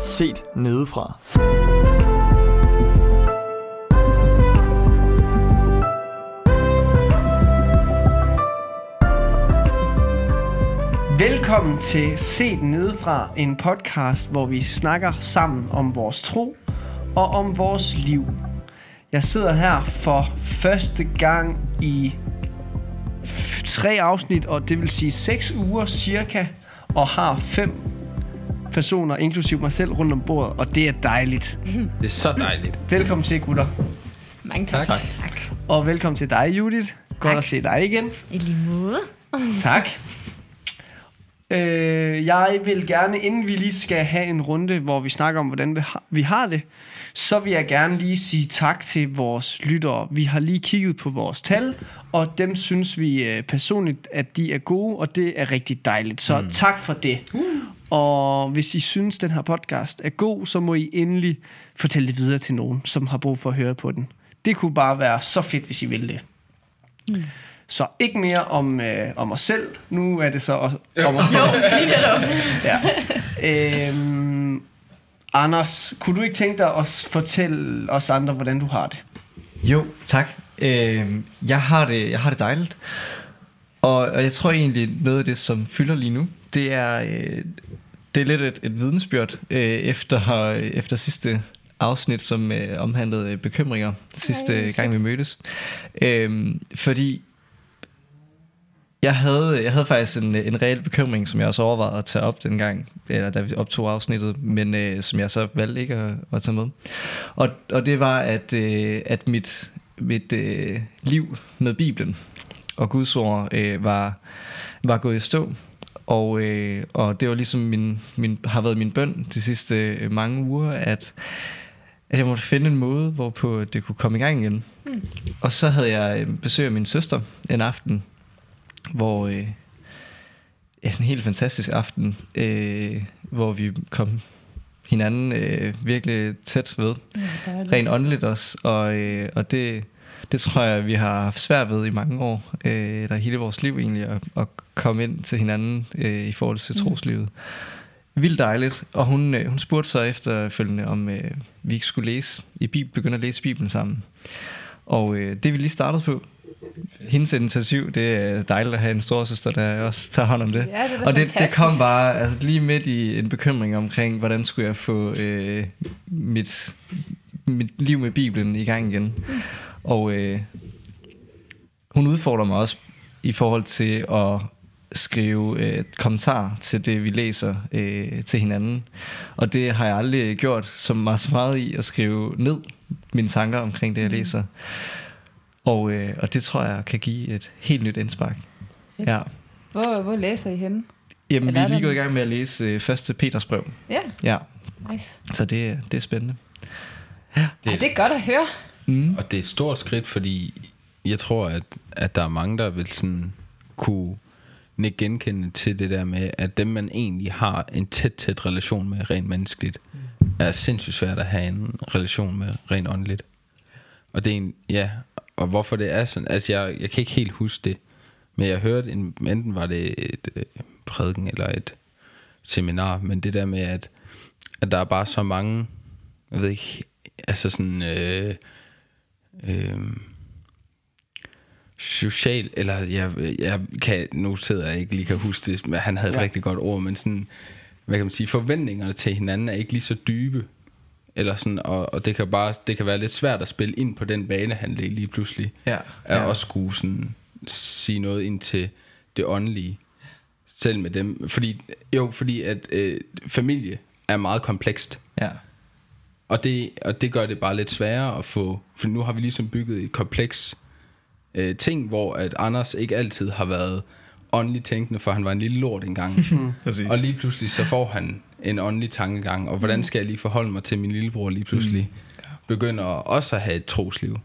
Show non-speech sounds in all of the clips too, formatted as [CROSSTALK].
Set nedefra. Velkommen til Set Nedefra, en podcast, hvor vi snakker sammen om vores tro og om vores liv. Jeg sidder her for første gang i f- tre afsnit, og det vil sige seks uger cirka, og har fem personer, inklusiv mig selv, rundt om bordet, og det er dejligt. Det er så dejligt. Velkommen til, gutter. Mange tak. Tak. tak. Og velkommen til dig, Judith. Godt Tak. at se dig igen. I lige måde. Tak. Øh, jeg vil gerne, inden vi lige skal have en runde, hvor vi snakker om, hvordan vi har det, så vil jeg gerne lige sige tak til vores lyttere. Vi har lige kigget på vores tal, og dem synes vi øh, personligt, at de er gode, og det er rigtig dejligt. Så mm. tak for det. Og hvis I synes, den her podcast er god, så må I endelig fortælle det videre til nogen, som har brug for at høre på den. Det kunne bare være så fedt, hvis I ville det. Så ikke mere om, øh, om os selv. Nu er det så om os selv. [LAUGHS] ja. øhm, Anders, kunne du ikke tænke dig at fortælle os andre, hvordan du har det? Jo, tak. Øh, jeg, har det, jeg har det dejligt. Og, og jeg tror egentlig, noget af det, som fylder lige nu, det er, øh, det er lidt et, et vidensbyrd øh, efter, efter sidste afsnit, som øh, omhandlede øh, bekymringer sidste Ej, gang, vi mødtes. Øh, fordi jeg havde, jeg havde faktisk en, en reel bekymring, som jeg også overvejede at tage op dengang, eller da vi optog afsnittet, men øh, som jeg så valgte ikke at, at tage med. Og, og det var, at, øh, at mit, mit øh, liv med Bibelen og Guds ord øh, var, var gået i stå. Og, øh, og det var ligesom min, min, har været min bøn de sidste øh, mange uger, at, at jeg måtte finde en måde, hvorpå det kunne komme i gang igen. Mm. Og så havde jeg øh, besøg af min søster en aften, hvor øh, en helt fantastisk aften, øh, hvor vi kom hinanden øh, virkelig tæt ved. Ja, Rent åndeligt også, og, øh, og det, det tror jeg, vi har haft svært ved i mange år, øh, eller hele vores liv egentlig, at, at komme ind til hinanden øh, i forhold til troslivet. Vildt dejligt, og hun, øh, hun spurgte så efterfølgende, om øh, vi ikke skulle læse i Bibelen, begynde at læse Bibelen sammen. Og øh, det er vi lige startet på. Hendes initiativ, det er dejligt at have en storsøster, der også tager hånd om det. Ja, det og det, det kom bare altså, lige midt i en bekymring omkring, hvordan skulle jeg få øh, mit, mit liv med Bibelen i gang igen. Mm. Og øh, hun udfordrer mig også i forhold til at skrive øh, kommentarer til det, vi læser øh, til hinanden. Og det har jeg aldrig gjort så meget, så meget i at skrive ned mine tanker omkring det, jeg læser. Og, øh, og det tror jeg kan give et helt nyt indspark. Fedt. Ja. Hvor, hvor læser I henne? Jamen, vi Eller er er lige gået i gang med at læse øh, første Peters brev. Ja, Ja, nice. så det, det er spændende. Det, ja, det er godt at høre. Mm. Og det er et stort skridt, fordi jeg tror, at, at der er mange, der vil sådan kunne ikke genkende til det der med, at dem, man egentlig har en tæt, tæt relation med rent menneskeligt, er sindssygt svært at have en relation med rent åndeligt. Og det er en, ja, og hvorfor det er sådan, altså jeg, jeg kan ikke helt huske det, men jeg hørte, en, enten var det et øh, prædiken eller et seminar, men det der med, at, at der er bare så mange, jeg ved ikke, altså sådan, øh, øh, social, eller jeg, jeg kan, nu sidder jeg ikke lige kan huske det, men han havde et Ja. rigtig godt ord, men sådan, hvad kan man sige, forventningerne til hinanden er ikke lige så dybe, eller sådan, og, og det kan bare, det kan være lidt svært at spille ind på den banehandel lige pludselig, Ja, ja. også skulle sådan, sige noget ind til det åndelige, selv med dem, fordi, jo, fordi at øh, familie er meget komplekst, Ja. og det, og det gør det bare lidt sværere at få, for nu har vi ligesom bygget et kompleks øh, ting, hvor at Anders ikke altid har været åndelig tænkende, for han var en lille lort engang. [LAUGHS] Og lige pludselig så får han en åndelig tankegang, og hvordan skal jeg lige forholde mig til min lillebror lige pludselig? Begynder også at have et trosliv.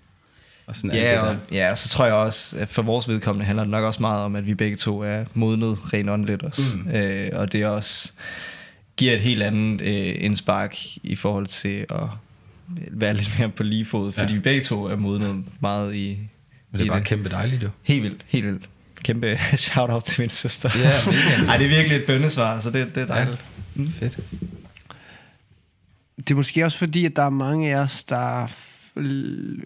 Og sådan Ja, det og, der. ja, og så tror jeg også, at for vores vedkommende handler det nok også meget om, at vi begge to er modnet rent åndeligt også. Mm. Øh, og det også giver et helt andet øh, indspark i forhold til at være lidt mere på lige fod, fordi Ja. vi begge to er modnet meget i, Men det er bare kæmpe dejligt jo. Helt vildt, helt vildt. Kæmpe [LAUGHS] shout-out til min søster. Ja. Ej, det er virkelig et bønnesvar, så det, det er dejligt. Ja. Fedt. det er måske også fordi, at der er mange af os, der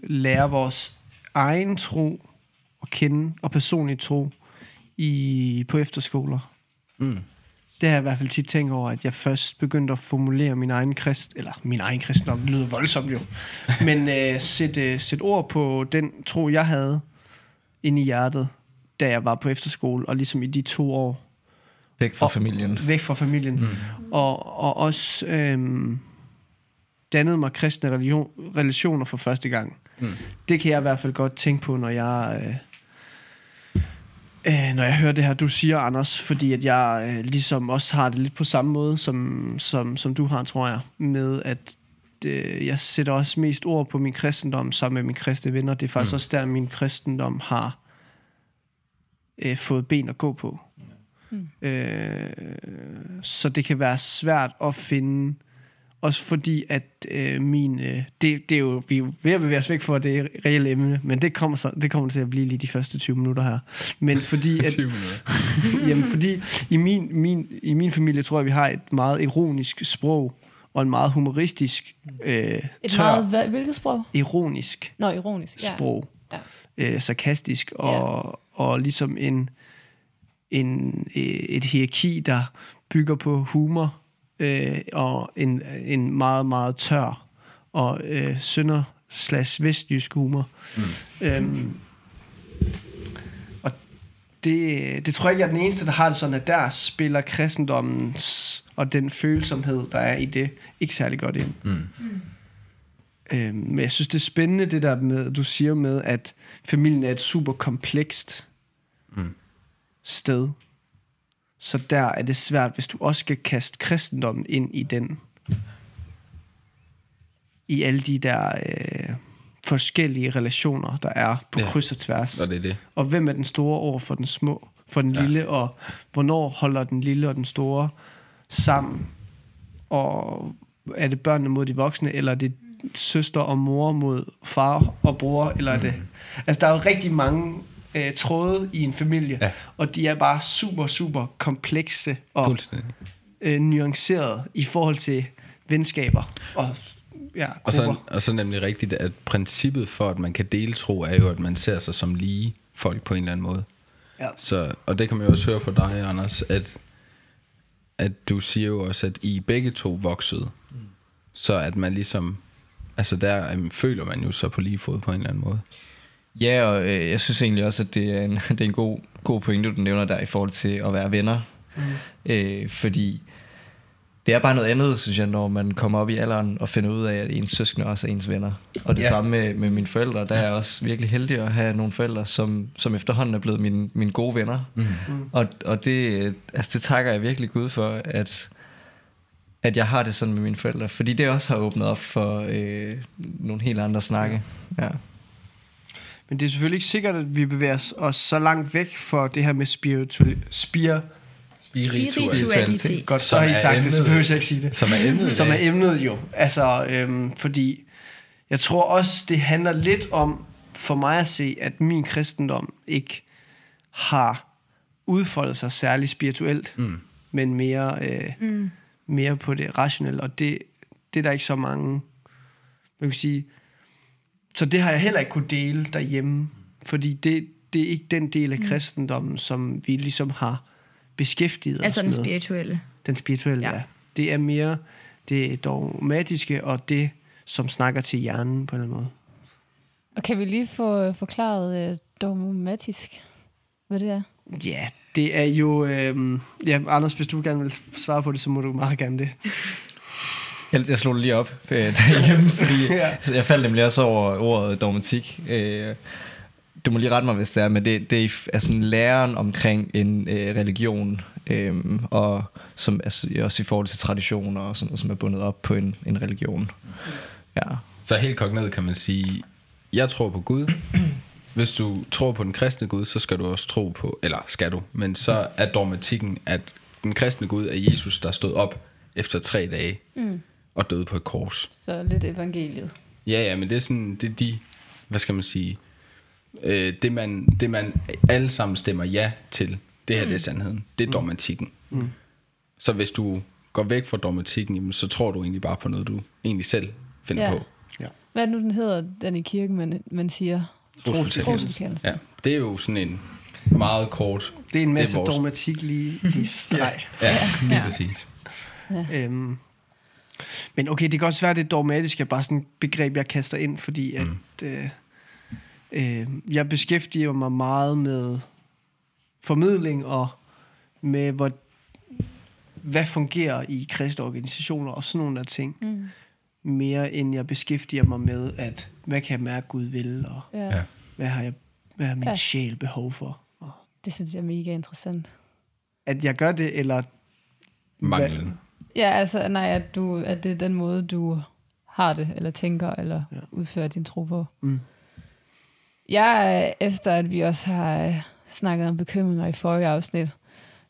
lærer vores egen tro at kende, og personlig tro i, på efterskoler. Mm. Det har jeg i hvert fald tit tænkt over, at jeg først begyndte at formulere min egen krist, eller min egen kristendom, det lyder voldsomt jo, [LAUGHS] men øh, sætte, øh, sætte ord på den tro, jeg havde inde i hjertet, da jeg var på efterskole, og ligesom i de to år, Væk fra Og- familien. væk fra familien. Mm. Og, og også øhm, dannede mig kristne religion, relationer for første gang. Mm. Det kan jeg i hvert fald godt tænke på, når jeg... Øh, øh, når jeg hører det her, du siger, Anders, fordi at jeg øh, ligesom også har det lidt på samme måde, som, som, som du har, tror jeg, med at øh, jeg sætter også mest ord på min kristendom sammen med mine kristne venner. Det er faktisk mm. også der, min kristendom har øh, fået ben at gå på. Øh, så det kan være svært at finde, også fordi at øh, min, øh, det, det er jo, vi er ved at bevæge os væk fra det reelle emne, men det kommer, så, det kommer til at blive lige de første 20 minutter her. Men fordi, [LAUGHS] at, 20 minutter. [LAUGHS] jamen, fordi i min, min, i min familie tror jeg, vi har et meget ironisk sprog, og en meget humoristisk, øh, Et tør, meget, hvad, hvilket sprog? ironisk Nå, ironisk. Ja. sprog. Ja. Øh, sarkastisk og, og ligesom en, en, øh, et hierarki, der bygger på humor øh, og en, en meget, meget tør og øh, sønder slash vestjysk humor. Mm. Øhm, og det, det tror jeg ikke, jeg er den eneste, der har det sådan, at der spiller kristendommens og den følsomhed, der er i det, ikke særlig godt ind. Mm. Øhm, men jeg synes, det er spændende, det der med, du siger med, at familien er et super komplekst Mm. Sted. Så der er det svært, hvis du også skal kaste kristendommen ind i den. I alle de der øh, forskellige relationer, der er på Ja. kryds og tværs. Og det er det. Og hvem er den store over for den små, for den Ja. ja. lille, og hvornår holder den lille og den store sammen? Og er det børnene mod de voksne, eller er det søster og mor mod far og bror, eller er det... Altså, der er jo rigtig mange øh, tråde i en familie, Ja. og de er bare super, super komplekse og øh, nuancerede i forhold til venskaber og ja, Og så, og så nemlig rigtigt, at princippet for, at man kan dele tro, er jo, at man ser sig som lige folk på en eller anden måde. Ja. Så, og det kan man jo også høre på dig, Anders, at, at du siger jo også, at I begge to voksede. Mm. Så at man ligesom, altså der um, føler man jo så på lige fod på en eller anden måde. Ja, og øh, jeg synes egentlig også, at det er en, [LAUGHS] det er en god, god pointe, du nævner der i forhold til at være venner. Mm. Øh, fordi det er bare noget andet, synes jeg, når man kommer op i alderen og finder ud af, at ens søskende også er ens venner. Og det Ja. samme med, med mine forældre. Der er jeg også virkelig heldig at have nogle forældre, som, som efterhånden er blevet mine, mine gode venner. Mm. Og, og det, øh, altså det takker jeg virkelig Gud for, at, at jeg har det sådan med mine forældre. Fordi det også har åbnet op for øh, nogle helt andre snakke. Ja. Men det er selvfølgelig ikke sikkert, at vi bevæger os- så langt væk fra det her med spiritual, spir, Spiritualitet. Godt, så har I sagt det, så emnet. behøver jeg ikke sige det. Som er emnet Som er emnet jo. Altså, øhm, fordi jeg tror også, det handler lidt om, for mig at se, at min kristendom ikke har udfoldet sig særlig spirituelt, Mm. men mere, øh, Mm. mere på det rationelle, og det, det er der ikke så mange, man kan sige, så det har jeg heller ikke kunne dele derhjemme, fordi det, det er ikke den del af kristendommen, som vi ligesom har beskæftiget Altså os den med. spirituelle. Den spirituelle, Ja. ja. Det er mere det dogmatiske, og det, som snakker til hjernen på en eller anden måde. Og kan vi lige få øh, forklaret øh, dogmatisk, hvad det er? Ja, det er jo... Øhm, ja, Anders, hvis du gerne vil svare på det, så må du meget gerne det. [LAUGHS] Jeg, jeg slog det lige op øh, [LAUGHS] derhjemme, fordi [LAUGHS] Ja. ja. jeg faldt nemlig også over ordet dogmatik. Øh, du må lige rette mig, hvis det er, men det, det er f- altså en læren omkring en øh, religion, øh, og som altså, også i forhold til traditioner og sådan noget, som er bundet op på en, en religion. Ja. Så helt kogt ned kan man sige, jeg tror på Gud. [CLEARS THROAT] Hvis du tror på den kristne Gud, så skal du også tro på, eller skal du, men så er dogmatikken, at den kristne Gud er Jesus, der stod op efter tre dage Mm. Og døde på et kors. Så lidt evangeliet. Ja, ja, men det er sådan, det er de, hvad skal man sige, øh, det, man, det man alle sammen stemmer ja til, det her mm. det er sandheden. Det er dogmatikken. Mm. Så hvis du går væk fra dogmatikken, jamen, så tror du egentlig bare på noget, du egentlig selv finder Ja. på. Hvad er det nu, den hedder, den i kirken, man, man siger? Trosbekendelse. Trosbekendelse. Ja, det er jo sådan en meget kort... Det er en masse vores- dogmatik lige, lige streg. Ja, lige Ja. præcis. Øhm, men okay, det kan også være, at det dogmatiske er bare sådan et begreb, jeg kaster ind, fordi at, Mm. øh, øh, jeg beskæftiger mig meget med formidling og med, hvor, hvad fungerer i kristne organisationer og sådan nogle der ting, Mm. mere end jeg beskæftiger mig med, at hvad kan jeg mærke, Gud vil, og Ja. Hvad har, jeg, hvad har min Ja. sjæl behov for. Og Det synes jeg er mega interessant. at jeg gør det, eller Manglen. Ja, altså, nej, at, du, at det er den måde, du har det, eller tænker, eller Ja. udfører din tro på. Mm. Jeg, efter at vi også har øh, snakket om bekymringer i forrige afsnit,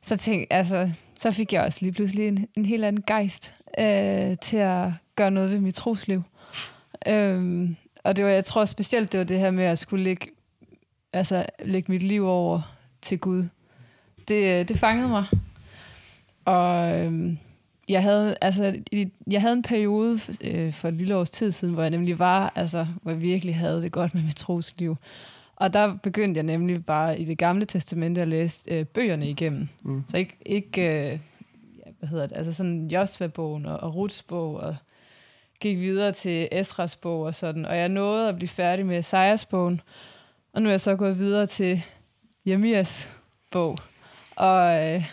så, tænk, altså, så fik jeg også lige pludselig en, en helt anden gejst øh, til at gøre noget ved mit trosliv. Øhm, og det var, jeg tror specielt, det var det her med at skulle lægge, altså, lægge mit liv over til Gud. Det, øh, det fangede mig. Og øhm, jeg havde, altså, jeg havde en periode øh, for et lille års tid siden, hvor jeg nemlig var, altså, hvor jeg virkelig havde det godt med mit trosliv. Og der begyndte jeg nemlig bare i det gamle testamente at læse øh, bøgerne igennem. Mm. Så ikke, ikke øh, hvad hedder det, altså sådan Josva-bogen og, og Ruths bog, og gik videre til Esras bog og sådan. Og jeg nåede at blive færdig med Esajas bogen, og nu er jeg så gået videre til Jeremias bog. Og, øh,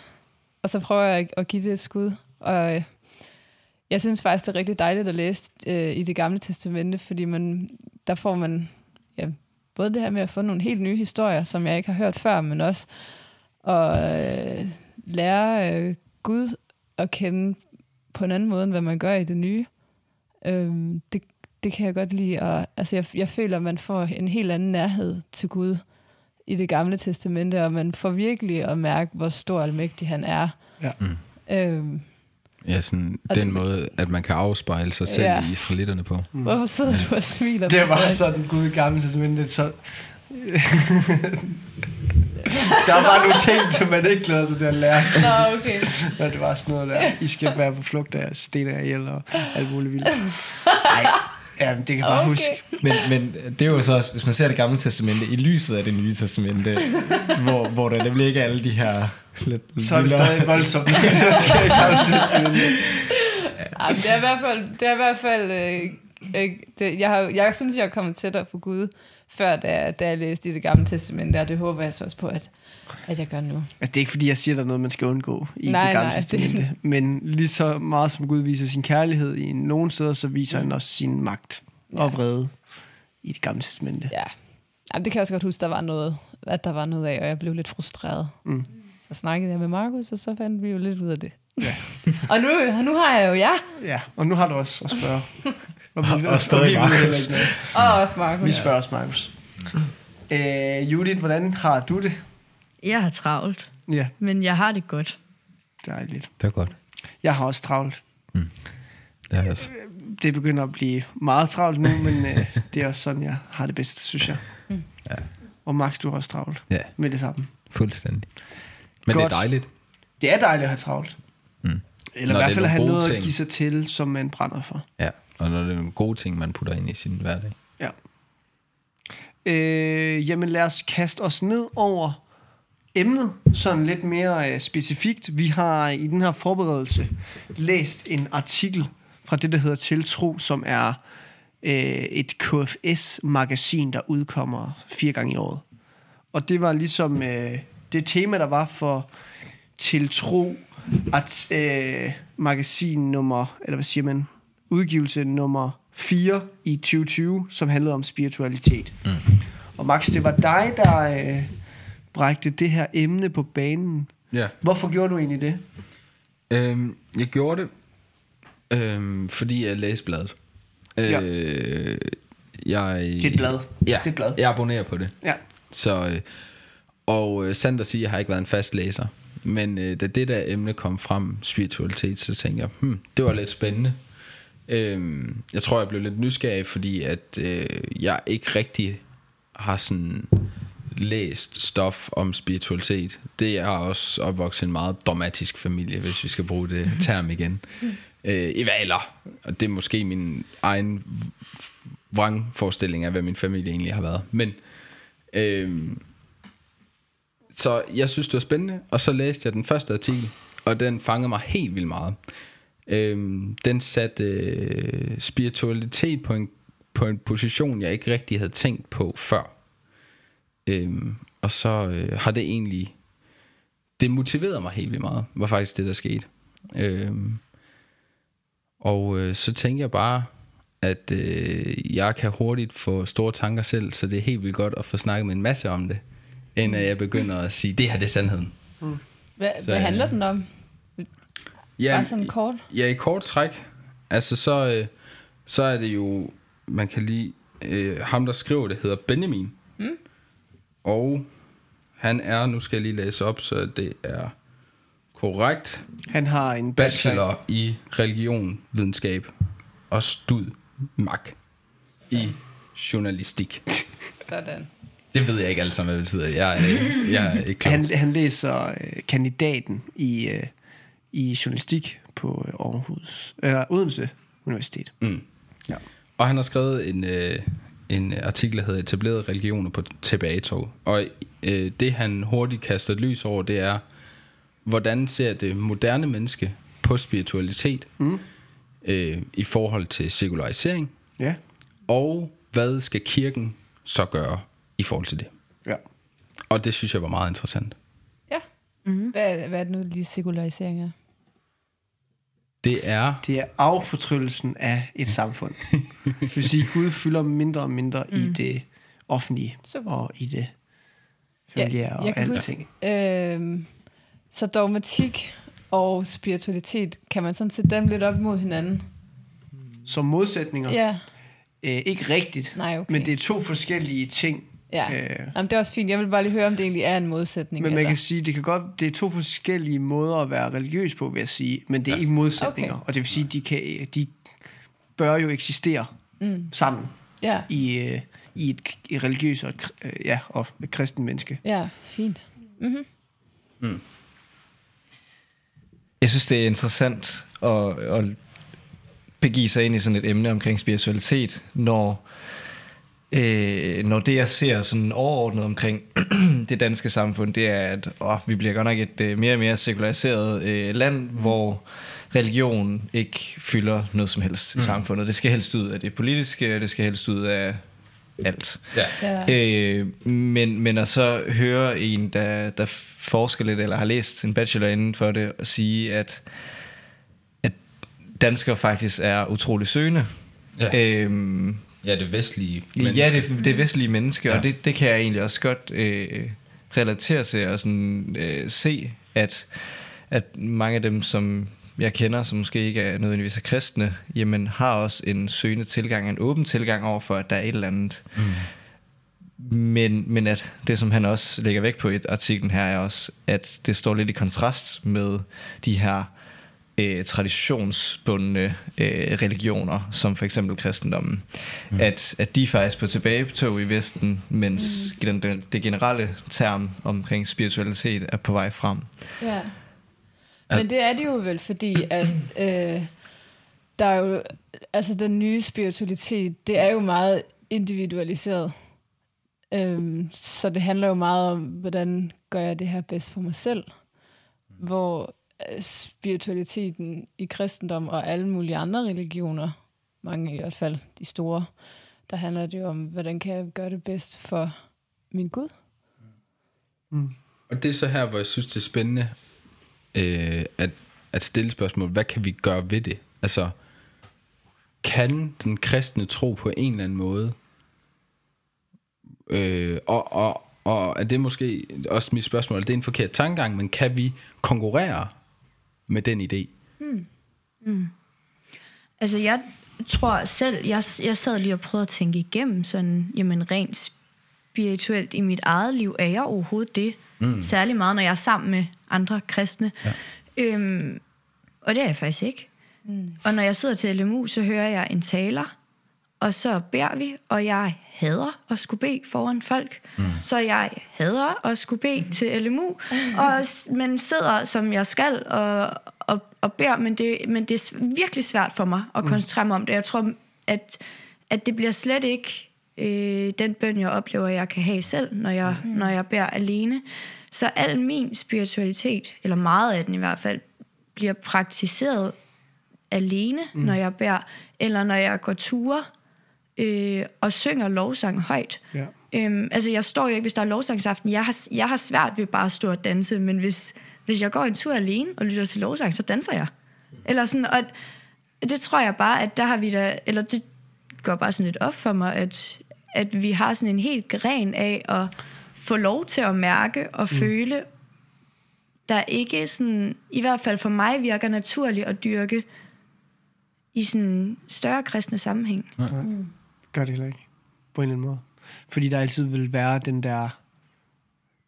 og så prøver jeg at give det et skud. Og øh, jeg synes faktisk, det er rigtig dejligt at læse øh, i det gamle testamente, fordi man, der får man ja, både det her med at få nogle helt nye historier, som jeg ikke har hørt før, men også at øh, lære øh, Gud at kende på en anden måde, end hvad man gør i det nye. Øhm, det, det kan jeg godt lide. Og, altså, jeg, jeg føler, at man får en helt anden nærhed til Gud i det gamle testamente, og man får virkelig at mærke, hvor stor og almægtig han er. Ja. Mm. Øhm, Ja, sådan Og den det- måde, at man kan afspejle sig selv Ja. i israelitterne på. Mm. Hvorfor sidder du og smiler? Det var sådan Gud i gamle testamentet, så... [LAUGHS] der var nogle ting, som man ikke glæder sig til at lære. Nå, okay. [LAUGHS] Når det var sådan noget der, I skal være på flugt af sten af ihjel og alt muligt vildt. Nej, ja, det kan jeg bare Okay. huske. Men, men det er jo så også, hvis man ser det gamle testamente, i lyset af det nye testamente, hvor, hvor der nemlig ikke er alle de her lidt Så er det stadig voldsomt, [LAUGHS] [LAUGHS] det der sker i gamle testamentet. Ej, men det er i hvert fald, det er i hvert fald øh, øh, det, jeg, har, jeg synes, jeg er kommet tættere på Gud, før da, da jeg læste i det gamle testamente, og det håber jeg så også på, at, at jeg gør nu. Altså, det er ikke fordi, jeg siger, at der er noget, man skal undgå i Nej, det gamle nej, det- testamente. Men lige så meget som Gud viser sin kærlighed i nogle steder, så viser han også sin magt og vrede i det gamle testamente. Ja. Jamen, det kan jeg også godt huske, der var noget, at der var noget af, og jeg blev lidt frustreret. Mm. Så snakkede jeg med Markus, og så fandt vi jo lidt ud af det. Ja. [LAUGHS] og, nu, og nu har jeg jo jer, Ja, og nu har du også at spørge. Og, vi, Og stadig vi ved Markus. og også Markus. Vi spørger også, Markus. Øh, Judith, hvordan har du det? Jeg har travlt, Ja, men jeg har det godt. dejligt. Det er godt. Jeg har også travlt. Det er også. Det begynder at blive meget travlt nu, men øh, [LAUGHS] det er også sådan, jeg har det bedst, synes jeg. Mm. Ja. Og Max, du har også travlt Ja, med det samme. fuldstændig. Men Godt. det er dejligt. Det er dejligt at have travlt. Mm. Eller Når i hvert er fald at have noget gode at ting. give sig til, som man brænder for. Ja, og når det er nogle gode ting, man putter ind i sin hverdag. Ja. Øh, jamen lad os kaste os ned over emnet, sådan lidt mere øh, specifikt. Vi har i den her forberedelse læst en artikel fra det, der hedder Tiltro, som er øh, et KFS-magasin, der udkommer fire gange i året. Og det var ligesom øh, det tema, der var for Tiltro, at øh, magasin nummer, eller hvad siger man, udgivelse nummer 4 i 2020, som handlede om spiritualitet. Mm. Og Max, det var dig, der øh, bragte det her emne på banen. Ja. Hvorfor gjorde du egentlig det? Øhm, jeg gjorde det, øhm, fordi jeg læste bladet. Ja. Øh, jeg, Det er et blad. Ja, Det er et blad. jeg abonnerer på det. Ja. Så, øh, og øh, sandt at sige, jeg har ikke været en fast læser. Men øh, da det der emne kom frem, spiritualitet, så tænkte jeg, hmm, det var lidt spændende. Øhm, jeg tror, jeg blev lidt nysgerrig, fordi at øh, jeg ikke rigtig har sådan læst stof om spiritualitet. Det er også opvokset en meget dramatisk familie, hvis vi skal bruge det [LAUGHS] term igen. Øh, I valer. Og det er måske min egen vrangforestilling af, hvad min familie egentlig har været. Men øh, så jeg synes, det var spændende, og så læste jeg den første artikel, og den fangede mig helt vildt meget. Øhm, den satte øh, spiritualitet på en, på en position, jeg ikke rigtig havde tænkt på før. Øhm, og så øh, har det egentlig, det motiverede mig helt vildt meget, var faktisk det, der skete. Øhm, og øh, så tænker jeg bare, at øh, jeg kan hurtigt få store tanker selv, så det er helt vildt godt at få snakket med en masse om det, inden at jeg begynder at sige, det her det er sandheden. Hvad, Så, hvad handler øh, den om? Bare sådan kort. Ja, i kort træk. Altså så, øh, så er det jo, man kan lige, øh, ham der skriver det hedder Benjamin. Mm. Og han er, nu skal jeg lige læse op, så det er korrekt, Han har en bachelor. bachelor i religion, videnskab og stud mak i journalistik. Sådan. Det ved jeg ikke alle sammen, hvad det betyder. Jeg er, jeg er ikke klar. Han, han læser øh, kandidaten i, øh, i journalistik på øh, Aarhus, eller Odense Universitet. Mm. Ja. Og han har skrevet en, øh, en artikel, der hedder Etablerede religioner på tilbagetog. Og øh, det han hurtigt kaster et lys over, det er, hvordan ser det moderne menneske på spiritualitet Mm. øh, i forhold til sekularisering, Ja. og hvad skal kirken så gøre i forhold til det? ja. Og det synes jeg var meget interessant. Ja. Mm-hmm. Hvad, hvad er det nu lige sekularisering er? Det er... Det er affortryllelsen af et samfund. det vil sige, at Gud fylder mindre og mindre mm. i det offentlige Super. og i det familiære jeg og kan alting. huske, øh, så dogmatik og spiritualitet, kan man sådan sætte dem lidt op mod hinanden? Som modsætninger. Ja, Øh, ikke rigtigt, nej, okay. men det er to forskellige ting. Ja. Øh, Jamen, det er også fint. Jeg vil bare lige høre, om det egentlig er en modsætning. men man eller? kan sige, det kan godt, det er to forskellige måder at være religiøs på, vil jeg sige, men det er ja. ikke modsætninger. Okay. Og det vil sige, de kan, de bør jo eksistere Mm. sammen Ja, i, øh, i et, et religiøst og et, øh, ja, og et kristen menneske. ja, fint. Mm-hmm. Jeg synes, det er interessant at, at begive sig ind i sådan et emne omkring spiritualitet, når, øh, når det, jeg ser sådan overordnet omkring [CLEARS THROAT] det danske samfund, det er, at åh, vi bliver godt nok et øh, mere og mere sekulariseret øh, land, hvor religion ikke fylder noget som helst i samfundet. Det skal helst ud af det politiske, og det skal helst ud af alt. Ja. Ja. Øh, men, men at så høre en, der, der forsker lidt, eller har læst en bachelor inden for det, og sige, at, at danskere faktisk er utrolig søgende. Ja. Øhm, ja, det vestlige ja, det, det vestlige mennesker, ja. Og det, det kan jeg egentlig også godt øh, relatere til, og sådan, øh, se, at, at mange af dem, som jeg kender, som måske ikke er nødvendigvis er kristne, jamen har også en søgende tilgang, en åben tilgang over for, at der er et eller andet. Mm. Men, men at det, som han også lægger vægt på i artiklen her, er også, at det står lidt i kontrast med de her øh, traditionsbundne øh, religioner, som for eksempel kristendommen. Mm. At, at de faktisk på tilbagetog i Vesten, mens mm. den, den, det generelle term omkring spiritualitet er på vej frem. Ja. Men det er det jo vel, fordi at øh, der er jo, altså den nye spiritualitet, det er jo meget individualiseret. Øhm, så det handler jo meget om, hvordan gør jeg det her bedst for mig selv. Hvor spiritualiteten i kristendom og alle mulige andre religioner, mange i hvert fald de store, der handler det jo om, hvordan kan jeg gøre det bedst for min Gud. Og det er så her, hvor jeg synes, det er spændende øh, at, at stille spørgsmål. Hvad kan vi gøre ved det? Altså, kan den kristne tro på en eller anden måde? Øh, og, og, og er det måske også mit spørgsmål, det er en forkert tankegang, men kan vi konkurrere med den idé? Altså, jeg tror selv, jeg, jeg sad lige og prøvede at tænke igennem sådan, jamen rent spirituelt i mit eget liv, er jeg overhovedet det? Mm. Særlig meget, når jeg er sammen med andre kristne. Ja. Øhm, og det er jeg faktisk ikke. Mm. Og når jeg sidder til LMU, så hører jeg en taler, og så beder vi, og jeg hader at skulle bede foran folk, mm. så jeg hader at skulle bede til LMU, og, men sidder, som jeg skal, og, og, og beder, men det, men det er virkelig svært for mig at koncentrere mig om det. Jeg tror, at, at det bliver slet ikke øh, den bøn, jeg oplever, jeg kan have selv, når jeg, mm. når jeg beder alene. Så al min spiritualitet, eller meget af den i hvert fald, bliver praktiseret alene, mm. når jeg beder, eller når jeg går ture øh, og synger lovsang højt. Ja. Øhm, altså, jeg står jo ikke, hvis der er lovsangsaften. Jeg har, jeg har svært ved bare at stå og danse, men hvis, hvis jeg går en tur alene og lytter til lovsang, så danser jeg. Eller sådan, og det tror jeg bare, at der har vi da, eller det går bare sådan lidt op for mig, at, at vi har sådan en helt gren af at få lov til at mærke og mm. føle, der ikke sådan, i hvert fald for mig virker naturligt at dyrke i sådan en større kristne sammenhæng. Gør det heller ikke. På en eller anden måde. Fordi der altid vil være den der...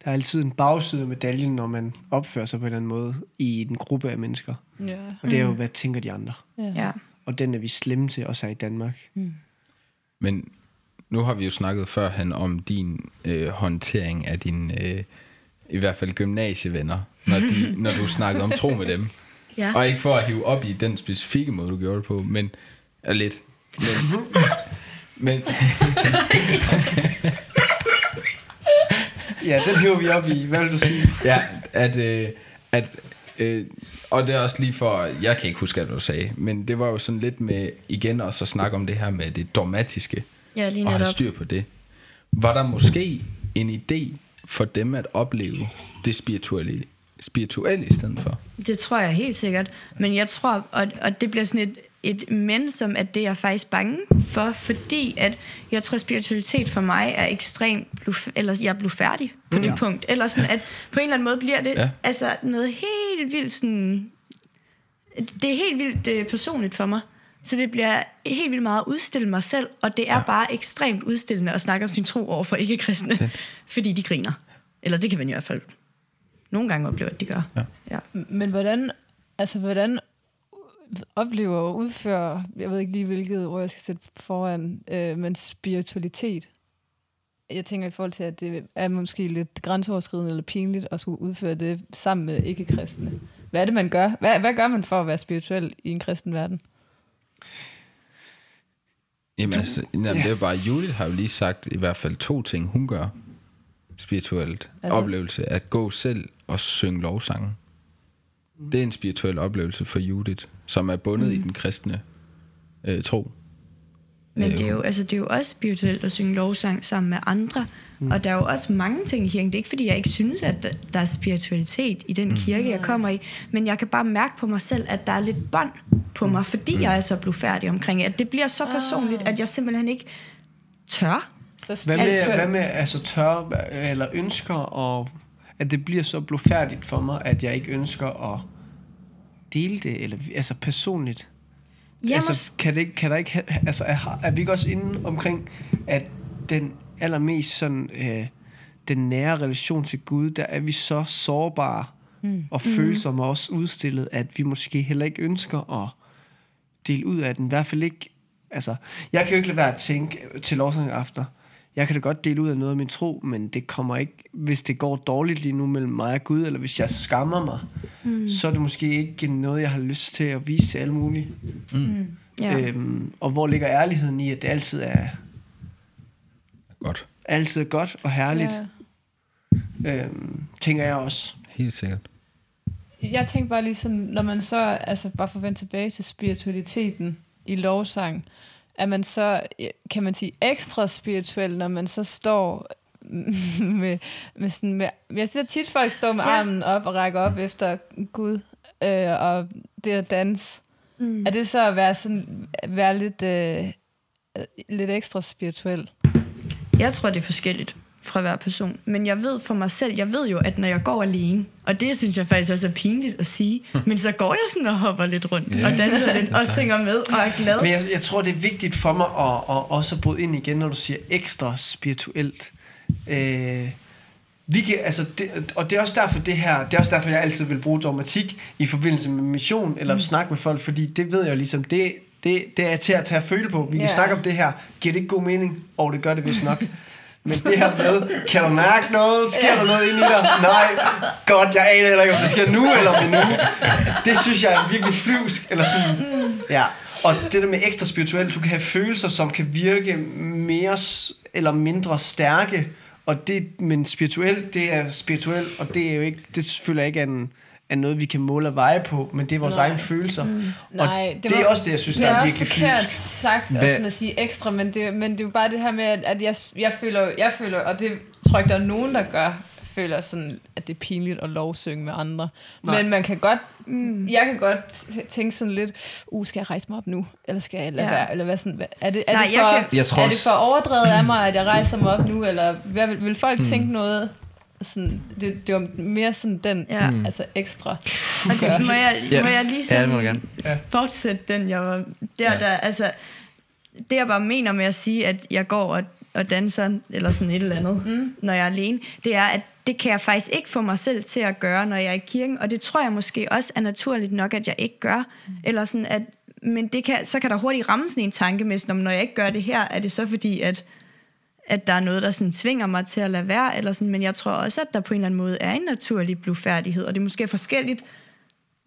Der er altid en bagside af medaljen, når man opfører sig på en eller anden måde i en gruppe af mennesker. Ja. Og det er jo, hvad tænker de andre? Ja. Og den er vi slemme til, også her i Danmark. Men nu har vi jo snakket førhen om din øh, håndtering af dine, øh, i hvert fald gymnasievenner, når, de, [LAUGHS] når du snakkede om tro med dem. Ja. Og ikke for at hive op i den specifikke måde, du gjorde det på, men er lidt. Men, [LAUGHS] men [LAUGHS] Ja, den hiver vi op i. Hvad vil du sige? ja, at, øh, at øh, og det er også lige for, jeg kan ikke huske, hvad du sagde, men det var jo sådan lidt med, igen også at snakke om det her med det dogmatiske, Ja, lige og have netop. styr på det. Var der måske en idé for dem at opleve det spirituelle, spirituelle i stedet for? Det tror jeg helt sikkert. Men jeg tror, og, og det bliver sådan et, et men, som at det er jeg faktisk bange for, fordi at jeg tror, spiritualitet for mig er ekstremt, bluf, eller jeg blev færdig på det Ja. punkt. Eller sådan, at på en eller anden måde bliver det Ja. altså noget helt vildt sådan, det er helt vildt øh, personligt for mig. Så det bliver helt vildt meget at udstille mig selv, og det er ja. bare ekstremt udstillende at snakke om sin tro over for ikke-kristne, ja. [LAUGHS] fordi de griner. Eller det kan man i hvert fald nogle gange opleve, at de gør. Ja. Ja. Men hvordan, altså hvordan oplever og udfører, jeg ved ikke lige hvilket ord jeg skal sætte foran, øh, men spiritualitet. Jeg tænker i forhold til, at det er måske lidt grænseoverskridende eller pinligt at skulle udføre det sammen med ikke-kristne. Hvad er det, man gør? Hvad, hvad gør man for at være spirituel i en kristen verden? Jamen, altså, jamen, det er bare, Judith har jo lige sagt i hvert fald to ting, hun gør spirituelt. Altså? Oplevelse at gå selv og synge lovsange. Det er en spirituel oplevelse for Judith, som er bundet mm. i den kristne øh, tro. Men Øh, det er, jo, altså, det er jo også spirituelt at synge lovsang sammen med andre. Mm. Og der er jo også mange ting i kirken. Det er ikke, fordi jeg ikke synes, at der- der er spiritualitet i den mm. kirke, jeg kommer i. Men jeg kan bare mærke på mig selv, at der er lidt bånd på mig, fordi mm. jeg er så blufærdig omkring at det bliver så personligt, at jeg simpelthen ikke tør. Så Hvad med, Altså- hvad med altså tør eller ønsker, og at det bliver så blufærdigt for mig, at jeg ikke ønsker at dele det, eller altså personligt? Ja, altså, kan, det ikke, kan der ikke, altså, er, er vi ikke også inde omkring, at den allermest sådan, øh, den nære relation til Gud, der er vi så sårbare mm. og følsomme og også udstillet, at vi måske heller ikke ønsker at dele ud af den. I hvert fald ikke, altså, jeg kan jo ikke lade være at tænke til lovsangaftener, jeg kan da godt dele ud af noget af min tro, men det kommer ikke, hvis det går dårligt lige nu mellem mig og Gud, eller hvis jeg skammer mig, mm. så er det måske ikke noget, jeg har lyst til at vise til alle mulige. ja. Øhm, og hvor ligger ærligheden i, at det altid er Godt. altid er godt og herligt, Ja. ja. øhm, tænker jeg også. Helt sikkert. Jeg tænkte bare lige sådan, når man så, altså bare for at vende tilbage til spiritualiteten i lovsang, er man så, kan man sige, ekstra spirituel, når man så står [LAUGHS] med, med sådan, med, jeg ser tit folk stå med Ja. armen op og række op efter Gud, øh, og det at danse. Mm. Er det så at være, sådan, være lidt, øh, lidt ekstra spirituel? Jeg tror, det er forskelligt fra hver person. Men jeg ved for mig selv, jeg ved jo, at når jeg går alene, og det synes jeg faktisk også er pinligt at sige, men så går jeg sådan og hopper lidt rundt og danser lidt og synger med og er glad. Men jeg, jeg tror, det er vigtigt for mig at, at også bryde ind igen, når du siger ekstra spirituelt. Øh, vi kan, altså det, og det er også derfor det her, det er også derfor jeg altid vil bruge dogmatik i forbindelse med mission eller mm. snakke med folk, fordi det ved jeg jo ligesom, det, Det, det er til at tage føle på. Vi kan Ja. snakke om det her. Giver det ikke god mening? Og det gør det vist nok. Men det her med, kan du mærke noget? Sker der noget ind i dig? Nej, godt, jeg aner heller ikke, om det sker nu eller om nu. Det synes jeg er virkelig flyvsk. Eller sådan, ja. Og det der med ekstra spirituelt, du kan have følelser, som kan virke mere eller mindre stærke. Og det, men spirituelt, det er spirituelt, og det er jo ikke, det føler jeg ikke er, en, er noget, vi kan måle og veje på, men det er vores Nej. egne følelser. Mm. Nej, og det, det er også det, jeg synes, det der er, er virkelig også forkert flyvsk. sagt Hvad- at, sådan at sige ekstra, men det, men det er jo bare det her med, at, at jeg, jeg, føler, jeg føler, og det tror jeg ikke, der er nogen, der gør, føler sådan, at det er pinligt at lovsynge med andre. Nej. Men man kan godt, mm. jeg kan godt tænke sådan lidt, uh, skal jeg rejse mig op nu? Eller skal jeg lade Ja. være? Eller hvad sådan, er det, er Nej, det jeg for, kan- Jeg tror er det også- for overdrevet af mig, at jeg rejser mig op nu? Eller hvad, vil, vil folk tænke noget? Sådan, det, det var mere sådan den, Ja. Mm. altså ekstra. Okay, må jeg, Ja. må jeg lige Ja, sådan det må du gerne. fortsætte den, jeg var... Der, Ja. ja. der, altså, det jeg bare mener med at sige, at jeg går og, og danser, eller sådan et eller andet, mm. når jeg er alene, det er, at det kan jeg faktisk ikke få mig selv til at gøre, når jeg er i kirken, og det tror jeg måske også er naturligt nok, at jeg ikke gør. Mm. Eller sådan, at, men det kan, så kan der hurtigt ramme sådan en tanke med, sådan, om når jeg ikke gør det her, er det så fordi, at at der er noget, der sådan tvinger mig til at lade være, eller sådan, men jeg tror også, at der på en eller anden måde er en naturlig blufærdighed, og det er måske forskelligt.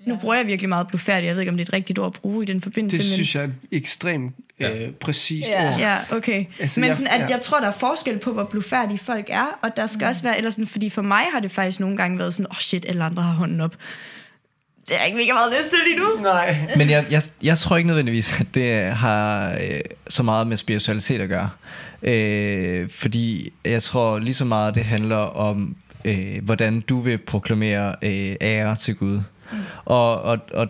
Nu bruger jeg virkelig meget blufærdig, jeg ved ikke, om det er et rigtigt ord at bruge i den forbindelse. Det men, synes jeg er et ekstremt øh, præcist Ja. ord. Ja, okay. Altså, men jeg- sådan, at ja. jeg tror, der er forskel på, hvor blufærdige folk er, og der skal mm. også være, eller sådan, fordi for mig har det faktisk nogle gange været sådan, åh oh shit, alle andre har hånden op. Det er ikke mega meget næste lige nu. Nej. [LAUGHS] Men jeg, jeg, jeg tror ikke nødvendigvis, at det har øh, så meget med spiritualitet at gøre. Øh, fordi jeg tror lige så meget, det handler om, øh, hvordan du vil proklamere øh, ære til Gud. Mm. Og, og, og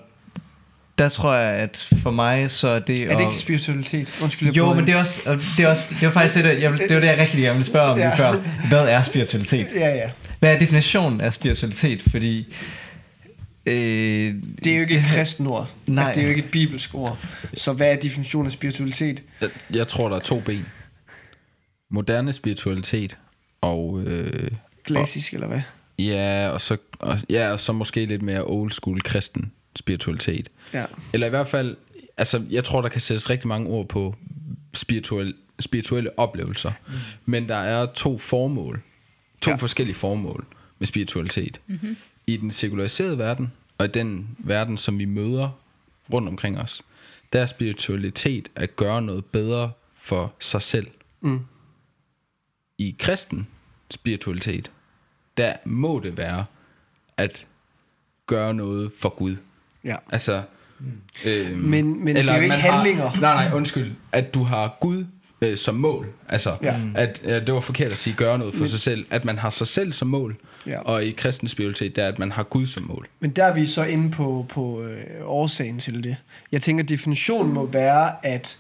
der tror jeg, at for mig så er det... Er det ikke spiritualitet? Undskyld, jeg Jo, prøver. men det er også, og det er også, det var faktisk det, jeg, det var det, jeg rigtig gerne ville spørge om Ja. lige før. Hvad er spiritualitet? Ja, ja. Hvad er definitionen af spiritualitet? Fordi... Øh, Det er jo ikke et kristen ord. Nej. Altså, det er jo ikke et bibelsk ord. Så hvad er definitionen af spiritualitet? Jeg, jeg tror, der er to ben. Moderne spiritualitet og... Øh, Klassisk, eller hvad? ja, og så, og, ja, og så måske lidt mere old school kristen spiritualitet. Ja. Eller i hvert fald, altså jeg tror, der kan sættes rigtig mange ord på spirituel, spirituelle oplevelser. Mm. Men der er to formål, to ja. forskellige formål med spiritualitet. Mm-hmm. I den sekulariserede verden, og i den verden, som vi møder rundt omkring os, der er spiritualitet at gøre noget bedre for sig selv. Mm. I kristen spiritualitet, der må det være at gøre noget for Gud. Ja. Altså, øhm, Men- men det er jo ikke handlinger. Har, nej, nej, undskyld. At du har Gud øh, som mål. Altså, Ja. at øh, det var forkert at sige gøre noget for men, sig selv. At man har sig selv som mål. Ja. Og i kristen spiritualitet, der er, at man har Gud som mål. Men der er vi så inde på, på øh, årsagen til det. Jeg tænker, definitionen må være, at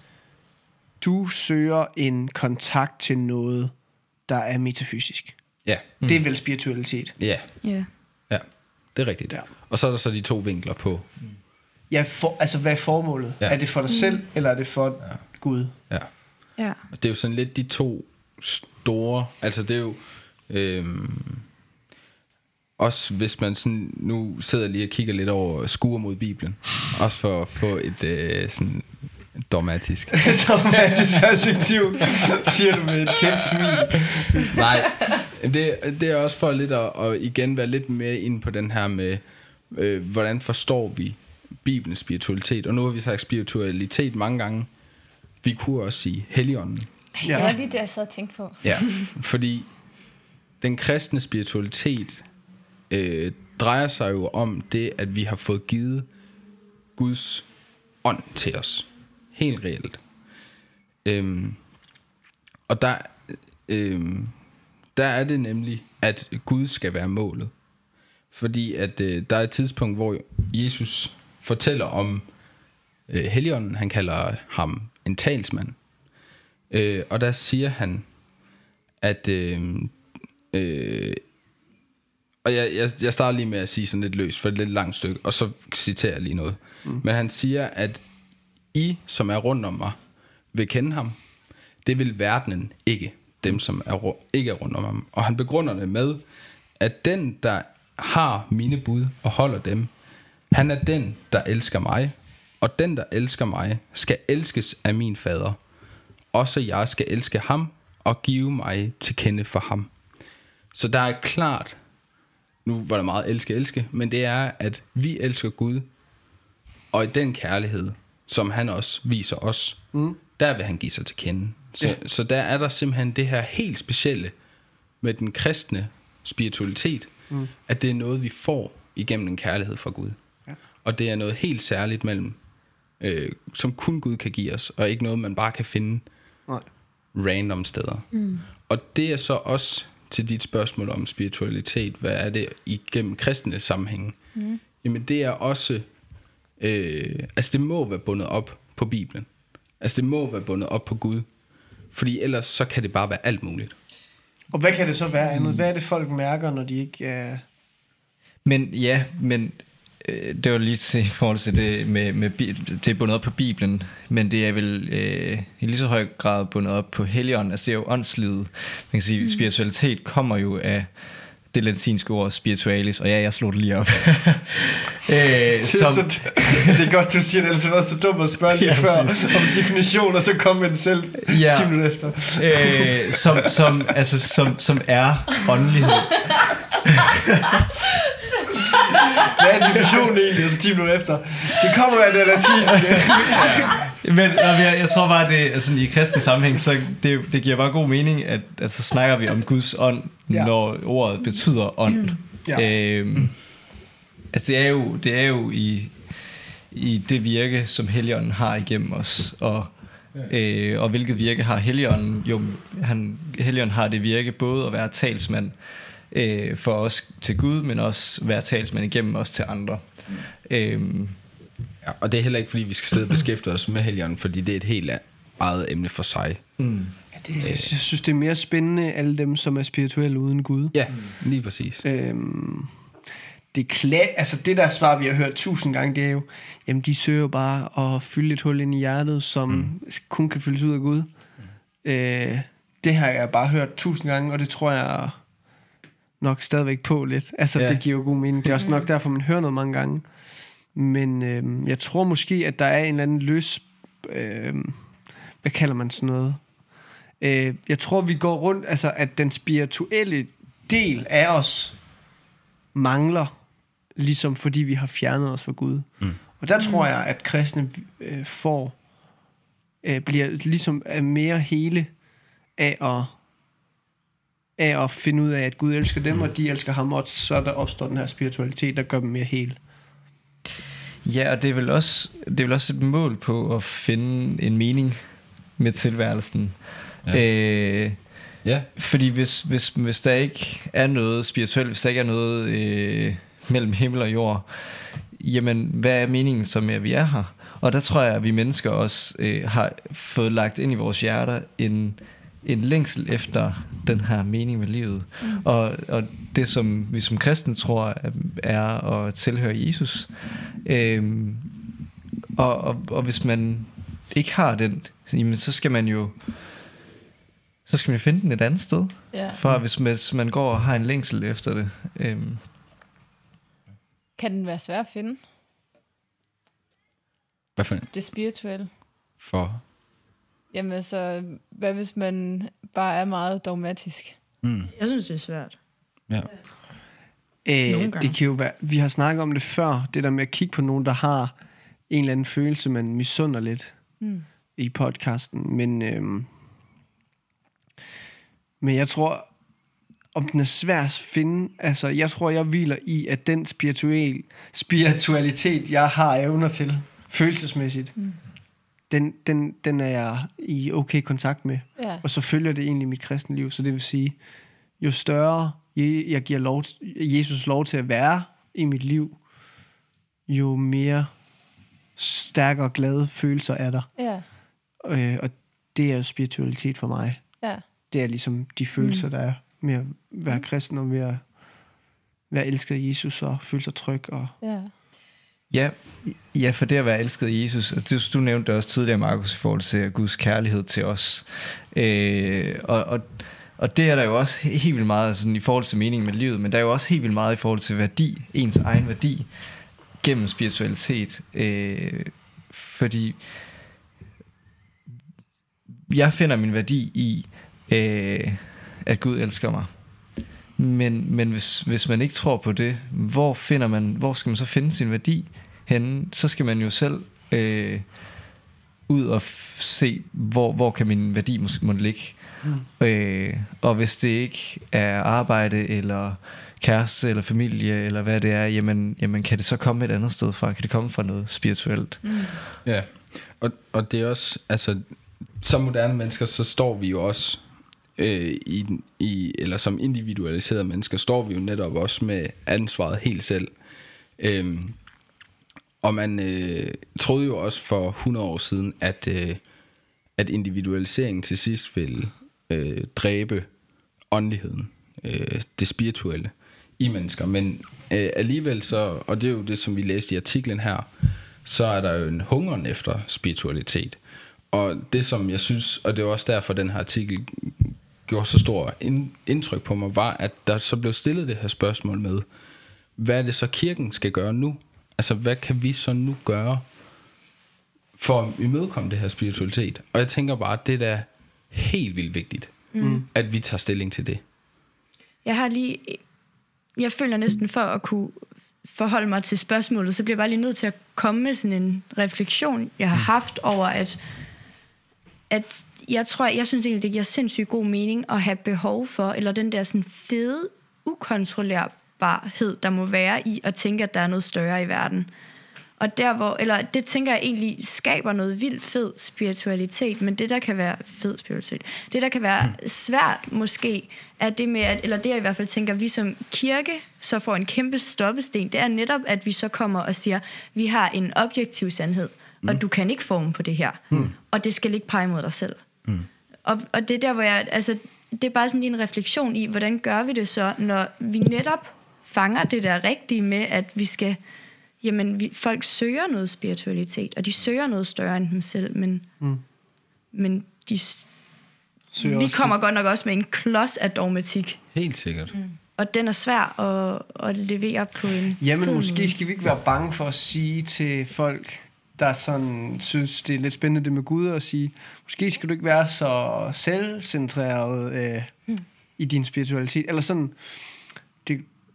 du søger en kontakt til noget, der er metafysisk. Ja, Mm. Det er vel spiritualitet. ja, Ja. ja. Det er rigtigt. Ja. Og så er der så de to vinkler på. Ja, for, altså hvad er formålet? Ja. Er det for dig selv, eller er det for ja. Gud? Ja. Ja. Og det er jo sådan lidt de to store, altså det er jo, øhm, også hvis man sådan, nu sidder lige og kigger lidt over skuer mod Bibelen, også for at få et øh, sådan dogmatisk. [LAUGHS] Dramatisk perspektiv, siger du med et kendt smil. Nej, det, det er også for lidt at, at igen være lidt mere inde på den her med, øh, hvordan forstår vi Bibelens spiritualitet, og nu har vi sagt spiritualitet mange gange, vi kunne også sige Helligånden. Ja. Det var lige det, jeg sad og tænkte på. Ja, fordi den kristne spiritualitet øh, drejer sig jo om det, at vi har fået givet Guds ånd til os. Helt reelt. Øhm, og der, øhm, der er det nemlig, at Gud skal være målet. Fordi at øh, der er et tidspunkt, hvor Jesus fortæller om øh, Helligånden. Han kalder ham en talsmand. Øh, og der siger han, at... Øh, øh, og jeg, jeg, jeg starter lige med at sige sådan lidt løst, for det er et lidt langt stykke, og så citerer jeg lige noget. Mm. Men han siger, at i, som er rundt om mig, vil kende ham. Det vil verdenen ikke, dem som er, ikke er rundt om ham. Og han begrunder det med, at den, der har mine bud og holder dem, han er den, der elsker mig, Og den, der elsker mig, skal elskes af min fader. Også jeg skal elske ham og give mig til kende for ham. Så der er klart, nu var der meget elske, elske, men det er, at vi elsker Gud, og i den kærlighed, som han også viser os, mm. der vil han give sig til kende. Så, Ja. så der er der simpelthen det her helt specielle med den kristne spiritualitet, mm. at det er noget, vi får igennem en kærlighed fra Gud. Ja. Og det er noget helt særligt mellem, øh, som kun Gud kan give os, og ikke noget, man bare kan finde Nej. random steder. Mm. Og det er så også til dit spørgsmål om spiritualitet, hvad er det igennem kristne sammenhænge? Mm. Jamen det er også, øh, altså det må være bundet op på Bibelen. Altså det må være bundet op på Gud. Fordi ellers så kan det bare være alt muligt. Og hvad kan det så være andet? Hvad er det, folk mærker, når de ikke er... Men ja, men øh, det var lige til i forhold til det med, med det er bundet op på Bibelen, men det er vel øh, i lige så høj grad bundet op på Helligånden. Altså det er jo åndslivet. Man kan sige, mm. spiritualitet kommer jo af det latinske ord spiritualis, og ja, jeg slog det lige op. [LAUGHS] øh, Som... Så, det er godt, du siger det, ellers været så dumt at spørge lige Ja, ja, før præcis. om definition, og så kom den selv Ja. 10 minutter efter. øh, som, som, altså, som, som er åndelighed. Hvad er definitionen egentlig, altså 10 minutter efter? Det kommer af det latinske. [LAUGHS] Men jeg, jeg tror bare, det altså, i kristen sammenhæng, så det, det giver bare god mening, at, at så snakker vi om Guds ånd, Ja. når ordet betyder ånd. Ja. Øhm, altså det er jo, det er jo i, i det virke, som Helligånden har igennem os, og, øh, og hvilket virke har Helligånden? Jo, han, Helligånden har det virke både at være talsmand øh, for os til Gud, men også være talsmand igennem os til andre. Øhm, Ja, og det er heller ikke, fordi vi skal sidde og beskæftige os med Helligånden, fordi det er et helt eget emne for sig. mm. Ja, det, jeg synes, det er mere spændende, alle dem, som er spirituelle uden Gud. Ja, lige præcis. Øhm, det, kla- altså det der svar, vi har hørt tusind gange, det er jo, jamen de søger jo bare at fylde et hul ind i hjertet, som mm. kun kan fyldes ud af Gud. Mm. Øh, det har jeg bare hørt tusind gange, og det tror jeg nok stadigvæk på lidt. Altså Ja. ja. det giver jo god mening. Det er også nok derfor, man hører noget mange gange. Men øhm, jeg tror måske, at der er en eller anden løs... Øhm, hvad kalder man sådan noget? Øh, jeg tror, vi går rundt... Altså, at den spirituelle del af os mangler, ligesom fordi vi har fjernet os fra Gud. Mm. Og der tror jeg, at kristne øh, får... Øh, bliver ligesom er mere hele af at af at finde ud af, at Gud elsker dem, mm. og de elsker ham, og så der opstår den her spiritualitet, der gør dem mere hele. Ja, og det er vel også, det er vel også et mål på at finde en mening med tilværelsen. Ja. Øh, Ja, fordi hvis, hvis, hvis der ikke er noget spirituelt, hvis der ikke er noget øh, mellem himmel og jord, jamen hvad er meningen med, at vi er her? Og der tror jeg, at vi mennesker også øh, har fået lagt ind i vores hjerter en, en længsel efter den her mening med livet. Mm. Og, og det, som vi som kristne tror, er- at tilhøre Jesus. Øhm, og, og, og hvis man ikke har den, jamen, så skal man jo så skal man finde den et andet sted. Ja. For hvis, hvis man går og har en længsel efter det. Øhm, Kan den være svær at finde, hvad for, det spirituelle? for Jamen altså, hvad hvis man bare er meget dogmatisk? mm, Jeg synes, det er svært. ja. Nogle Øh, det kan jo være, vi har snakket om det før, det der med at kigge på nogen, der har en eller anden følelse, man misunder lidt Mm. i podcasten. Men, øhm, men jeg tror, om den er svær at finde, altså jeg tror, jeg hviler i, at den spirituel, spiritualitet, jeg har evner til, følelsesmæssigt, mm. Den, den, den er jeg i okay kontakt med. Ja. Og så følger det egentlig mit kristne liv. Så det vil sige, jo større je- jeg giver lov, Jesus lov til at være i mit liv, jo mere stærkere og glade følelser er der. Ja. Øh, og det er jo spiritualitet for mig. Ja. Det er ligesom de følelser, der er med at være kristen og med at være elsket af Jesus og føle sig tryg. Og, Ja ja, ja, for det at være elsket af Jesus, altså det, du nævnte det også tidligere, Markus, i forhold til Guds kærlighed til os. Øh, og, og, og det er der jo også helt vildt meget sådan, i forhold til meningen med livet, men der er jo også helt vildt meget i forhold til værdi, ens egen værdi, gennem spiritualitet. Øh, fordi jeg finder min værdi i, øh, at Gud elsker mig. Men, men hvis, hvis man ikke tror på det, hvor finder man, hvor skal man så finde sin værdi henne? Så skal man jo selv øh, ud og f- se, hvor, hvor kan min værdi måske må ligge. Mm. Øh, og hvis det ikke er arbejde, eller kæreste, eller familie, eller hvad det er, jamen, jamen kan det så komme et andet sted fra? Kan det komme fra noget spirituelt? Mm. Ja, og, og det er også, altså, som moderne mennesker, så står vi jo også, øh, i, i, eller som individualiserede mennesker, står vi jo netop også med ansvaret helt selv. Øhm, og man øh, troede jo også for 100 år siden, at, øh, at individualiseringen til sidst ville øh, dræbe åndeligheden, øh, det spirituelle i mennesker. Men øh, alligevel så, og det er jo det, som vi læste i artiklen her, så er der jo en hungeren efter spiritualitet. Og det, som jeg synes, og det var også derfor, den her artikel gjorde så stor indtryk på mig, var, at der så blev stillet det her spørgsmål med, hvad er det så kirken skal gøre nu? Altså, hvad kan vi så nu gøre for at imødekomme det her spiritualitet? Og jeg tænker bare, at det er da helt vildt vigtigt, mm. at vi tager stilling til det. Jeg har lige... Jeg føler næsten for at kunne forholde mig til spørgsmålet, så bliver jeg bare lige nødt til at komme med sådan en refleksion, jeg har haft over, at, at jeg tror, jeg synes egentlig, det giver sindssygt god mening at have behov for, eller den der sådan fede, ukontrollerbarhed, der må være i at tænke, at der er noget større i verden. Og der hvor, eller det tænker jeg egentlig skaber noget vildt fed spiritualitet, men det der kan være fed spiritualitet, det der kan være svært måske, er det med, at, eller det jeg i hvert fald tænker, vi som kirke så får en kæmpe stoppesten, det er netop, at vi så kommer og siger, vi har en objektiv sandhed, og du kan ikke forme på det her, og det skal ikke pege mod dig selv. Og, og det er der, hvor jeg, altså, det er bare sådan lige en refleksion i, hvordan gør vi det så, når vi netop fanger det der rigtige med, at vi skal, jamen, vi, folk søger noget spiritualitet, og de søger noget større end dem selv, men, mm. men de, Søger vi kommer godt nok også med en klods af dogmatik, Helt sikkert. Mm. og den er svær at, at levere på en Jamen, måske skal vi ikke være bange for at sige til folk, der sådan synes, det er lidt spændende det med Gud, at sige, måske skal du ikke være så selvcentreret øh, mm. i din spiritualitet. Eller sådan, det,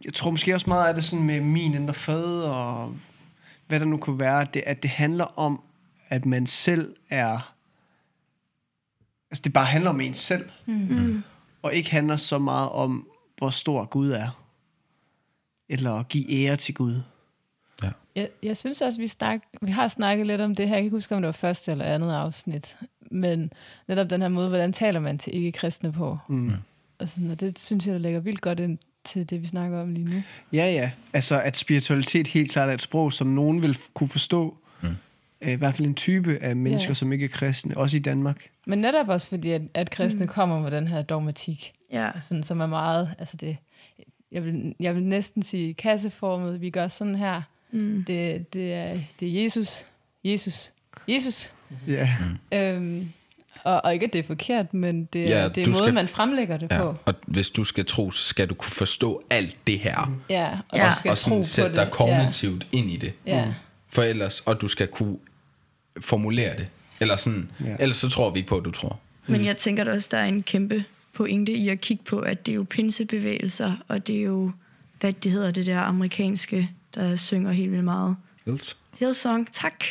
jeg tror måske også meget af det sådan med min indre fad, og hvad der nu kunne være, det, at det handler om, at man selv er... Altså, det bare handler om en selv. Mm. Og ikke handler så meget om, hvor stor Gud er. Eller at give ære til Gud. Jeg, jeg synes også, vi, snak, vi har snakket lidt om det her. Jeg kan ikke huske, om det var første eller andet afsnit. Men netop den her måde, hvordan taler man til ikke-kristne på? Mm. Og, sådan, og det synes jeg, der lægger vildt godt ind til det, vi snakker om lige nu. Ja, ja. Altså, at spiritualitet helt klart er et sprog, som nogen vil kunne forstå. Mm. I hvert fald en type af mennesker, Ja. yeah. som ikke er kristne, også i Danmark. Men netop også fordi, at, at kristne mm. kommer med den her dogmatik, Ja. sådan, som er meget, altså det, jeg vil, jeg vil næsten sige kasseformet, vi gør sådan her. Mm. Det, det, er, det er Jesus, Jesus, Jesus. Ja. Øhm, og, og ikke, at det er forkert, men det, Ja, ja, det er måden, skal- man fremlægger det Ja, på. og hvis du skal tro, så skal du kunne forstå alt det her. Ja, og Ja. du skal og tro sådan på sætte det. dig kognitivt ja. ind i det. Ja. Ja. For ellers, og du skal kunne formulere det. Eller sådan, Ja. ellers så tror vi ikke på, at du tror. Men jeg tænker da også, der er en kæmpe pointe i at kigge på, at det er jo pinsebevægelser, og det er jo, hvad det hedder, det der amerikanske, der synger helt vildt meget. Ellers. Hillsong, tak.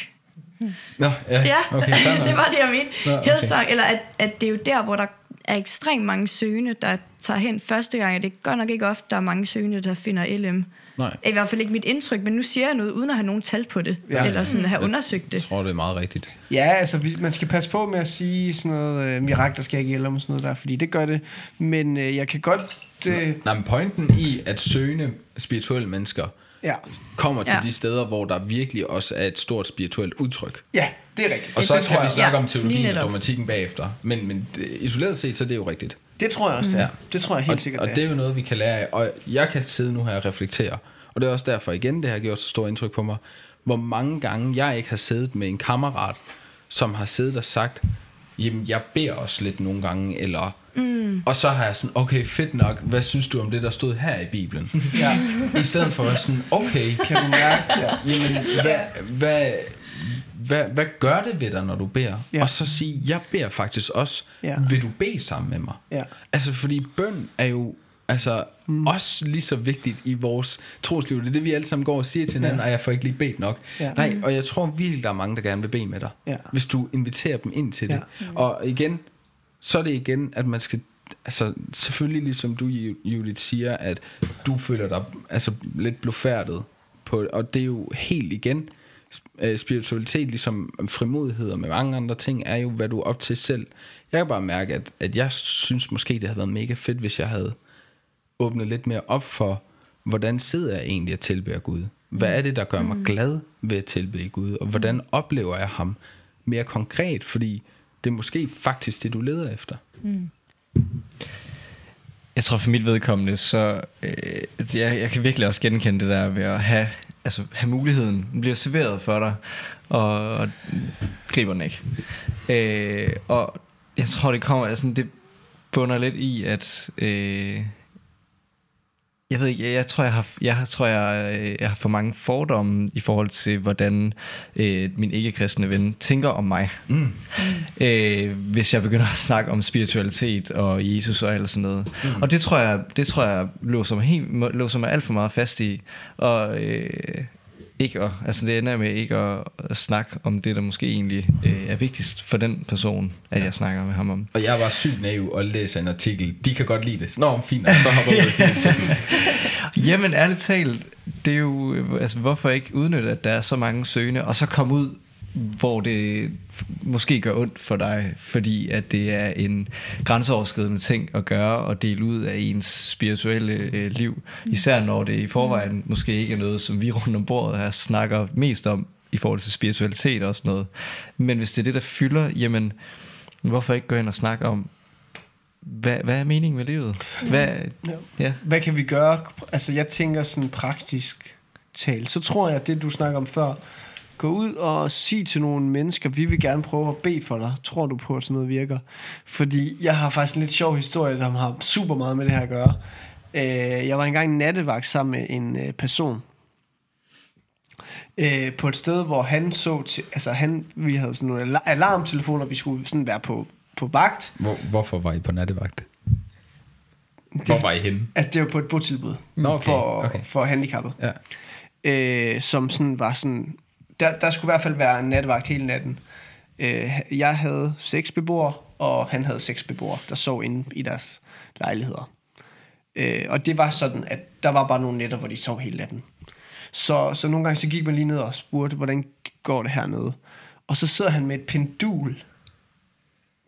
Nå, ja, Ja, okay, [LAUGHS] det var det, jeg mente. Nå, okay. Hillsong, eller at, at det er jo der, hvor der er ekstremt mange søgende, der tager hen første gang, og det er godt nok ikke ofte, der er mange søgende, der finder LM. Nej. I hvert fald ikke mit indtryk, men nu siger jeg noget, uden at have nogen tal på det, Ja. eller sådan have Jeg undersøgt Jeg det. tror, det er meget rigtigt. Ja, altså, man skal passe på med at sige sådan noget, øh, mirakler skal ikke om sådan noget der, fordi det gør det. Men øh, jeg kan godt... Øh, Nej, men pointen i at søgende spirituelle mennesker ja. kommer til Ja. de steder, hvor der virkelig også er et stort spirituelt udtryk. ja, det er rigtigt. Og det, så det, kan tror vi jeg, snakke Ja, om teologien og dogmatikken bagefter. Men, men det- isoleret set, så er det jo rigtigt. det tror jeg også, det er. Ja. Det tror jeg helt og, sikkert, og det det er. er jo noget, vi kan lære af. Og jeg kan sidde nu her og reflektere. Og det er også derfor igen, det har gjort så stort indtryk på mig. Hvor mange gange jeg ikke har siddet med en kammerat, som har siddet og sagt, jamen jeg beder også lidt nogle gange, eller... Mm. Og så har jeg sådan, okay, fedt nok, hvad synes du om det, der stod her i Bibelen? [LAUGHS] Ja. I stedet for sådan, okay, Kan du mærke? Ja. jamen, hvad, hvad, hvad, hvad gør det ved dig, når du beder? Ja. Og så sige, jeg beder faktisk også, Ja. vil du bede sammen med mig? Ja. Altså, fordi bøn er jo altså mm. også lige så vigtigt i vores trosliv. Det er det, vi alle sammen går og siger til hinanden, Ja. og jeg får ikke lige bedt nok. Ja. Nej, og jeg tror virkelig, der er mange, der gerne vil bede med dig. Ja. Hvis du inviterer dem ind til det. Ja. Og igen, så er det igen, at man skal altså selvfølgelig ligesom du Judith siger at du føler dig altså lidt blufærdet på og det er jo helt igen øh, spiritualitet ligesom frimodighed og med mange andre ting er jo hvad du er op til selv. Jeg kan bare mærke at, at jeg synes måske det havde været mega fedt hvis jeg havde åbnet lidt mere op for hvordan sidder jeg egentlig at tilbære Gud? Hvad er det der gør mig glad ved at tilbede Gud? Og hvordan oplever jeg ham mere konkret? Fordi det er måske faktisk det du leder efter Jeg tror for mit vedkommende, så øh, jeg, jeg kan virkelig også genkende det der ved at have, altså, have muligheden. Den bliver serveret for dig, og, og griber den ikke. Øh, og jeg tror, det kommer, altså, det bunder lidt i, at øh, jeg ved ikke, jeg, jeg tror, jeg har, jeg, tror, jeg, øh, jeg har for mange fordomme i forhold til, hvordan øh, min ikke-kristne ven tænker om mig. mm. Øh, hvis jeg begynder at snakke om spiritualitet og Jesus og alt sådan noget. Mm. Og det tror jeg, det tror jeg låser mig, helt, låser mig alt for meget fast i. Og øh, ikke at, altså det ender med ikke at, at snakke om det, der måske egentlig øh, er vigtigst for den person, at jeg snakker med ham om. Og jeg var sygt naiv og læser en artikel. De kan godt lide det. Nå, fint, så hopper jeg ud og siger det. [LAUGHS] Jamen ærligt talt, det er jo, øh, altså hvorfor ikke udnytte, at der er så mange søgende, og så komme ud, hvor det måske gør ondt for dig, fordi at det er en grænseoverskridende ting at gøre og dele ud af ens spirituelle øh, liv. Især når det i forvejen måske ikke er noget, som vi rundt om bordet her snakker mest om i forhold til spiritualitet og sådan noget. Men hvis det er det, der fylder, jamen hvorfor ikke gå ind og snakke om, hvad, hvad er meningen med livet? Hvad, Ja. ja. Hvad kan vi gøre? Altså, jeg tænker sådan praktisk tale. Så tror jeg, at det, du snakker om før, gå ud og sige til nogle mennesker, vi vil gerne prøve at bede for dig. Tror du på, at sådan noget virker? Fordi jeg har faktisk en lidt sjov historie, som har super meget med det her at gøre. Øh, Jeg var engang nattevagt sammen med en øh, person, øh, på et sted, hvor han så til, altså han, vi havde sådan nogle ala- alarmtelefoner, vi skulle sådan være på, på vagt. Hvor, hvorfor var I på nattevagt? Hvor var I henne? Altså det var på et botilbud Nå, okay, for, okay. for handicappede. Ja. øh, som sådan var sådan, der, der skulle i hvert fald være en nattevagt hele natten. Øh, jeg havde seks beboere, og han havde seks beboere, der sov inde i deres lejligheder. Øh, og det var sådan, at der var bare nogle nætter, hvor de sov hele natten. Så, så nogle gange så gik man lige ned og spurgte, hvordan går det hernede? Og så sidder han med et pendul.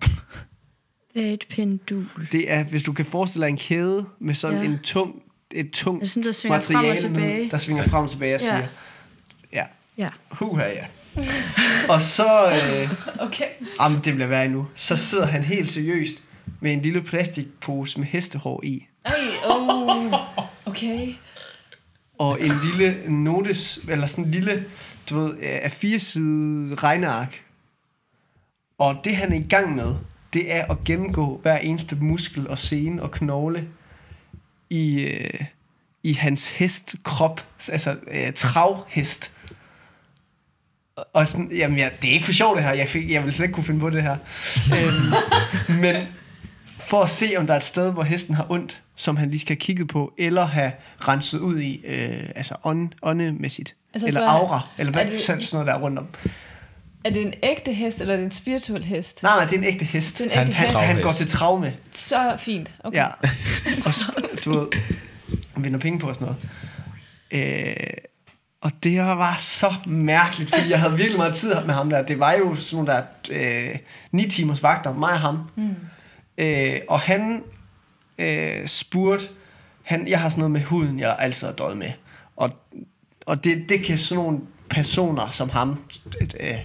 [LAUGHS] Hvad er et pendul? Det er, hvis du kan forestille dig en kæde med sådan Ja. en tung, et tungt sådan, der svinger frem og materiale, tilbage? der svinger frem og tilbage og Ja. siger, ja. Huha, ja. [LAUGHS] og så, øh, Okay. jamen, det bliver værre endnu, så sidder han helt seriøst med en lille plastikpose med hestehår i, Ej, oh. Okay. og en lille notes, eller sådan en lille, du ved, af fire side regneark. Og det han er i gang med, det er at gennemgå hver eneste muskel og sene og knogle i, øh, i hans hestkrop, altså øh, travhest. Og sådan, jamen ja, det er ikke for sjovt det her, jeg, fik, jeg ville slet ikke kunne finde på det her. øhm, men for at se, om der er et sted, hvor hesten har ondt, som han lige skal have kigget på, eller have renset ud i, øh, altså ånd, åndemæssigt. Altså, eller aura, eller hvad er det- sådan noget der er rundt om. Er det en ægte hest, eller er det en spirituel hest? Nej, nej, det er en ægte hest. Det er en ægte han, hest. travhest. han går til trav med. Så fint. Okay. Ja. Og så, du ved, vinder penge på og sådan noget. Øh, og det var bare så mærkeligt, fordi jeg havde virkelig meget tid med ham der. Det var jo sådan nogle der øh, 9 timers vagter, mig og ham. Mm. Øh, og han øh, spurgte, han, jeg har sådan noget med huden, jeg altid har døjet med. Og, og det, det kan sådan nogle personer som ham, øh,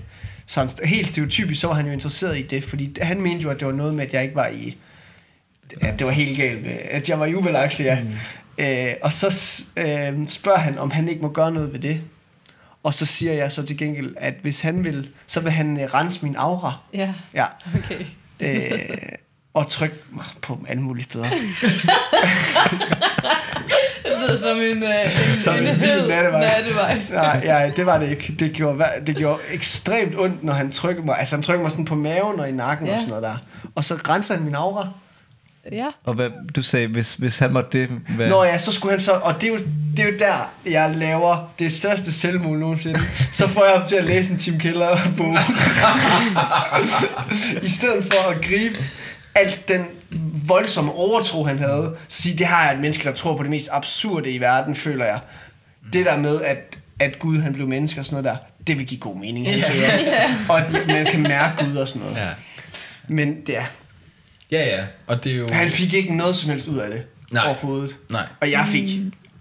sådan helt stereotypisk, så var han jo interesseret i det, fordi han mente jo, at det var noget med, at jeg ikke var i at det var helt galt med, at jeg var i ubalance, ja. Mm. Øh, og så øh, spørger han, om han ikke må gøre noget ved det. Og så siger jeg så til gengæld, at hvis han vil, så vil han øh, rense min aura. Ja, Ja. okay. Øh, og trykke mig på alle mulige steder. [LAUGHS] Det lyder som en, uh, en, Som en vild hed nattevagt. nattevagt. Nej, ja, det var det ikke. Det gjorde, det gjorde ekstremt ondt, når han trykkede mig. Altså, han trykkede mig sådan på maven og i nakken ja. og sådan noget der. Og så renser han min aura. Ja. Og hvad, du sagde, hvis, hvis han måtte det, hvad? Nå ja, så skulle han så... Og det er, jo, det er jo der, jeg laver det største selvmål nogensinde. Så får jeg ham til at læse en Tim Keller-bog. I stedet for at gribe alt den voldsomme overtro, han havde. Så sige, det har jeg et menneske, der tror på det mest absurde i verden, føler jeg. Det der med, at, at Gud han blev menneske og sådan noget der, det vil give god mening. Yeah. Og at man kan mærke Gud og sådan noget. Ja. Men det er, Ja, ja. Og det er jo... han fik ikke noget som helst ud af det Nej. overhovedet. Nej. Og jeg fik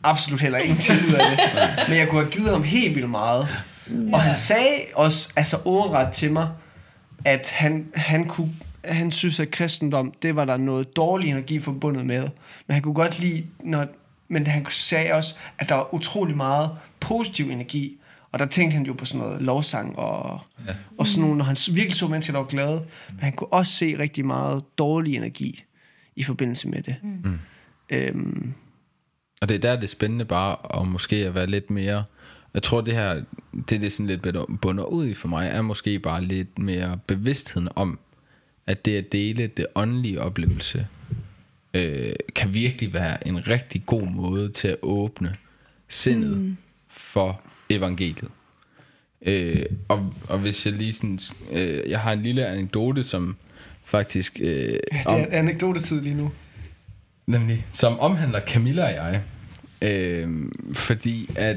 absolut heller ingenting ud af det. [LAUGHS] Men jeg kunne have givet ham helt vildt meget. Og han sagde også altså ordret til mig, at han, han kunne han synes, at kristendom, det var der noget dårlig energi forbundet med. Men han kunne godt lide, når, men han sagde også, at der var utrolig meget positiv energi. Og der tænkte han jo på sådan noget lovsang og, ja. og sådan nogle, når han virkelig så mennesker, der var glade. Men han kunne også se rigtig meget dårlig energi i forbindelse med det. Mm. Øhm, Og det er der, det er spændende bare at måske at være lidt mere... Jeg tror, det her, det det sådan lidt bunder ud i for mig, er måske bare lidt mere bevidstheden om, at det at dele det åndelige oplevelse, øh, kan virkelig være en rigtig god måde til at åbne sindet mm. for evangeliet. Øh, og, og hvis jeg lige sådan, øh, jeg har en lille anekdote, som faktisk... Øh, det er anekdotetid lige nu. Nemlig, som omhandler Camilla og jeg. Øh, fordi at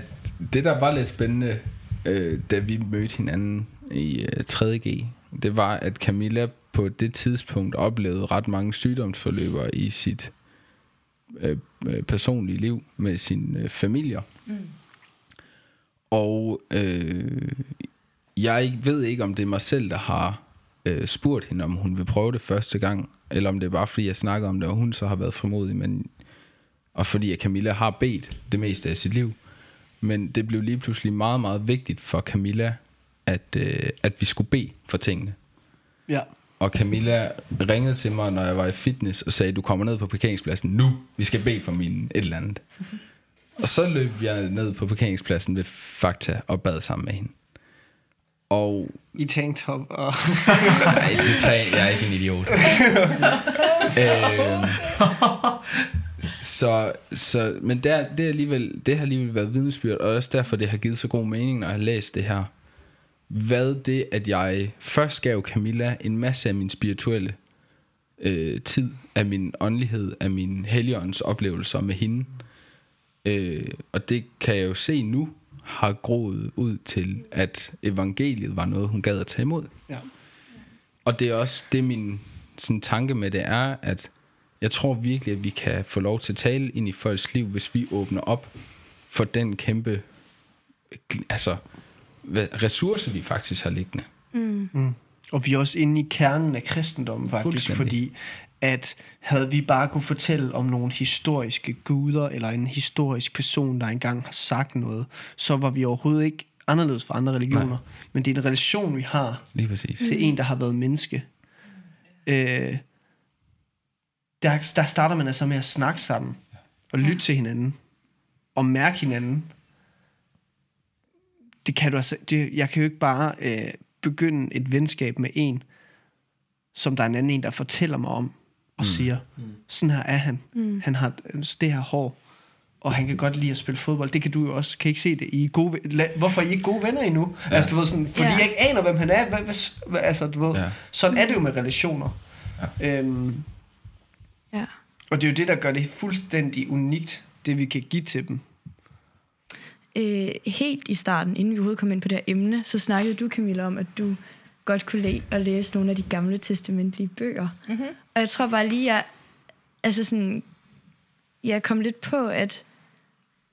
det, der var lidt spændende, øh, da vi mødte hinanden i øh, 3.G, det var, at Camilla på det tidspunkt oplevede ret mange sygdomsforløber i sit øh, øh, personlige liv med sine øh, familier. Mm. Og øh, jeg ved ikke, om det er mig selv, der har øh, spurgt hende, om hun vil prøve det første gang, eller om det er bare fordi, jeg snakker om det, og hun så har været frimodig, men, og fordi at Camilla har bedt det meste af sit liv. Men det blev lige pludselig meget, meget vigtigt for Camilla, at, øh, at vi skulle bede for tingene. Ja. Og Camilla ringede til mig, når jeg var i fitness, og sagde, du kommer ned på parkeringspladsen nu, vi skal bede for min et eller andet. Og så løb jeg ned på parkeringspladsen ved Fakta og bad sammen med hende. Og I tanktop og... [LAUGHS] Nej, det tre, jeg er ikke en idiot. øhm, så, så, men der, det, er alligevel, det har alligevel været vidnesbyrd, og også derfor, det har givet så god mening, når jeg har læst det her. Hvad det, at jeg først gav Camilla en masse af min spirituelle øh, tid, af min åndelighed, af min helligånds oplevelser med hende. Øh, og det kan jeg jo se nu, har groet ud til, at evangeliet var noget, hun gad at tage imod. ja. Og det er også det, min sådan, tanke med det er, at jeg tror virkelig, at vi kan få lov til at tale ind i folks liv, hvis vi åbner op for den kæmpe altså, ressource, vi faktisk har liggende. Mm. Og vi er også inde i kernen af kristendommen faktisk, fordi at havde vi bare kunne fortælle om nogle historiske guder, eller en historisk person, der engang har sagt noget, så var vi overhovedet ikke anderledes fra andre religioner. Nej. Men det er en relation, vi har Lige præcis. til en, der har været menneske. Øh, der, der starter man altså med at snakke sammen, og lytte til hinanden, og mærke hinanden. Det kan du altså, det, jeg kan jo ikke bare øh, begynde et venskab med en, som der er en anden en, der fortæller mig om, og mm. siger, sådan her er han. Mm. Han har det her hår, og han kan godt lide at spille fodbold. Det kan du jo også. Kan I ikke se det? I er gode, Hvorfor er I ikke gode venner endnu? Ja. Altså, du ved sådan, fordi Ja. jeg ikke aner, hvem han er. Hvad, hvad, hvad, altså, du ved, ja. sådan er det jo med relationer. Ja. Øhm, Ja. og det er jo det, der gør det fuldstændig unikt, det vi kan give til dem. Øh, helt i starten, inden vi overhovedet kom ind på det her emne, så snakkede du, Camilla, om, at du godt kunne lide at læse nogle af de gamle testamentlige bøger. Mm-hmm. Og jeg tror bare lige, jeg, altså sådan, jeg kom lidt på, at,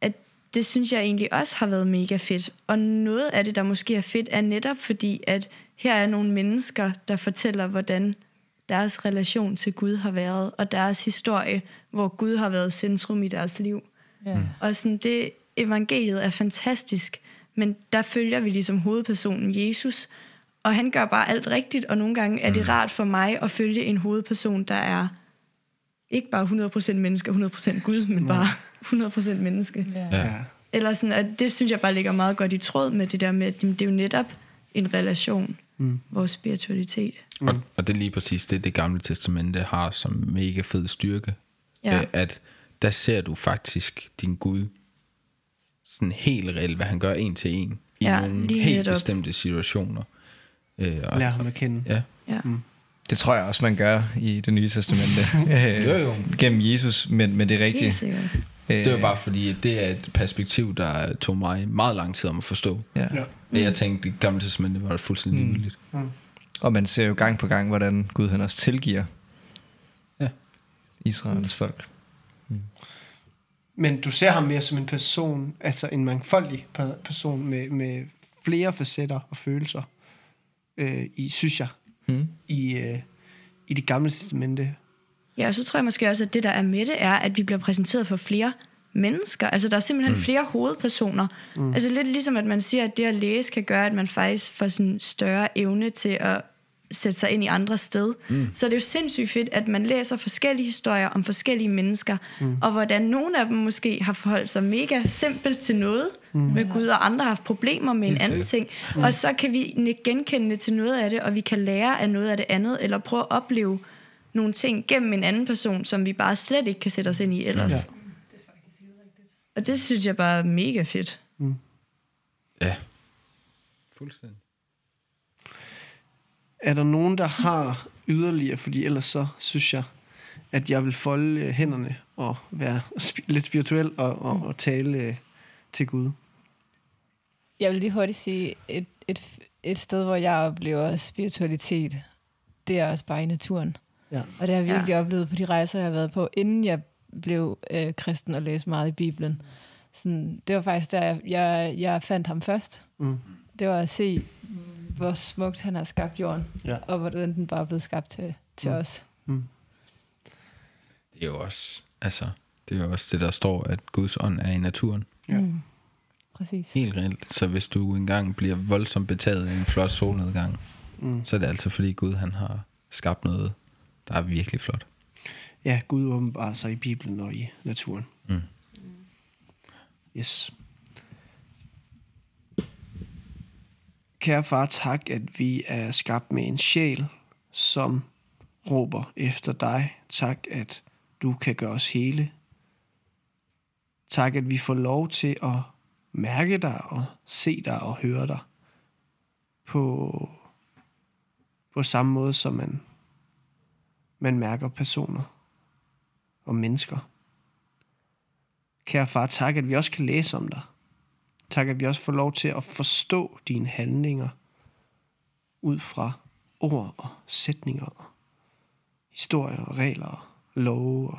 at det synes jeg egentlig også har været mega fedt. Og noget af det, der måske er fedt, er netop fordi, at her er nogle mennesker, der fortæller, hvordan deres relation til Gud har været, og deres historie, hvor Gud har været centrum i deres liv. Ja. Og sådan det evangeliet er fantastisk, men der følger vi ligesom hovedpersonen Jesus, Og han gør bare alt rigtigt, og nogle gange er det rart for mig at følge en hovedperson, der er ikke bare 100% menneske og 100% Gud, men bare 100% menneske. Ja. Ja. Eller sådan, at det synes jeg bare ligger meget godt i tråd med det der med, at det er jo netop en relation, mm. vores spiritualitet. Og, og det er lige præcis det, det gamle testamente har som mega fed styrke. Ja. Øh, at der ser du faktisk din Gud sådan helt reelt, hvad han gør en til en i Ja, nogle helt netop. bestemte situationer. Øh, og, Lær ham at kende. ja. Ja. Det tror jeg også, man gør i det nye testamente. [LAUGHS] Øh, Jo, jo. Gennem Jesus, men, men det er Helt rigtigt. sikkert. Det var bare fordi, at det er et perspektiv, der tog mig meget lang tid om at forstå. Ja. Ja. Mm. Jeg tænkte, det gamle testamente var fuldstændig Mm. ligegyldigt. Og man ser jo gang på gang, hvordan Gud han også tilgiver Ja. Israels folk. Men du ser ham mere som en person, altså en mangfoldig per- person med, med flere facetter og følelser, øh, i, synes jeg, Mm. i, øh, i det gamle testamente. Ja, og så tror jeg måske også, at det, der er med det, er, at vi bliver præsenteret for flere mennesker. Altså, der er simpelthen mm. flere hovedpersoner. Mm. Altså, lidt ligesom, at man siger, at det at læse kan gøre, at man faktisk får sådan større evne til at sætte sig ind i andre sted. Mm. Så det er jo sindssygt fedt, at man læser forskellige historier om forskellige mennesker, mm. og hvordan nogle af dem måske har forholdt sig mega simpelt til noget mm. med Gud, og andre har haft problemer med en anden ting. Mm. Og så kan vi nikke genkendende til noget af det, og vi kan lære af noget af det andet, eller prøve at opleve nogle ting gennem en anden person, som vi bare slet ikke kan sætte os ind i ellers. Ja. Og det synes jeg bare er mega fedt. Ja. Fuldstændig. Er der nogen, der har yderligere, fordi ellers så synes jeg, at jeg vil folde hænderne og være lidt spirituel og, og, og tale øh, til Gud. Jeg vil lige hurtigt sige, et, et, et sted, hvor jeg oplever spiritualitet, det er også bare i naturen. Ja. Og det har jeg virkelig Ja. oplevet på de rejser, jeg har været på, inden jeg blev øh, kristen og læste meget i Bibelen. Sådan, det var faktisk der, jeg, jeg, jeg fandt ham først. Mm. Det var at se, hvor smukt han har skabt jorden, Ja. og hvordan den bare er blevet skabt til, til Mm. os. Det er jo også, altså, det er jo også det, der står, at Guds ånd er i naturen. Ja. Mm. Præcis. Helt reelt. Så hvis du engang bliver voldsomt betaget af en flot solnedgang, Mm. så er det altså fordi Gud han har skabt noget, der er virkelig flot. Ja, Gud åbenbarer sig i Bibelen og i naturen. Mm. Yes. Kære far, tak, at vi er skabt med en sjæl, som råber efter dig. Tak, at du kan gøre os hele. Tak, at vi får lov til at mærke dig og se dig og høre dig på, på samme måde, som man, man mærker personer og mennesker. Kære far, tak, at vi også kan læse om dig. Tak, at vi også får lov til at forstå dine handlinger ud fra ord og sætninger og historier og regler og love og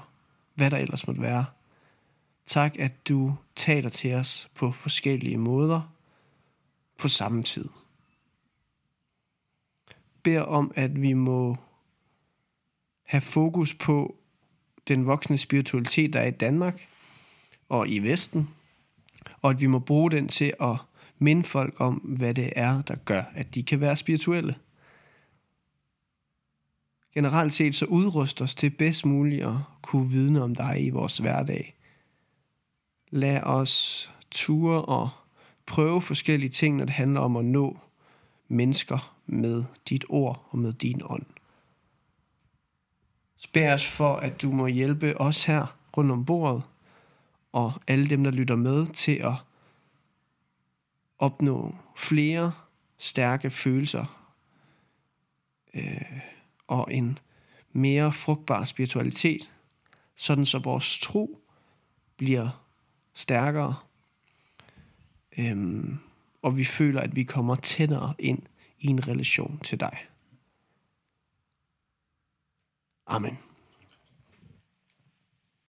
hvad der ellers måtte være. Tak, at du taler til os på forskellige måder på samme tid. Bed om, at vi må have fokus på den voksne spiritualitet, der er i Danmark og i Vesten, og at vi må bruge den til at minde folk om, hvad det er, der gør, at de kan være spirituelle. Generelt set så udrust os til bedst muligt at kunne vidne om dig i vores hverdag. Lad os ture og prøve forskellige ting, når det handler om at nå mennesker med dit ord og med din ånd. Spær os for, at du må hjælpe os her rundt om bordet, og alle dem, der lytter med, til at opnå flere stærke følelser øh, og en mere frugtbar spiritualitet, sådan så vores tro bliver stærkere, øhm, og vi føler, at vi kommer tættere ind i en relation til dig. Amen.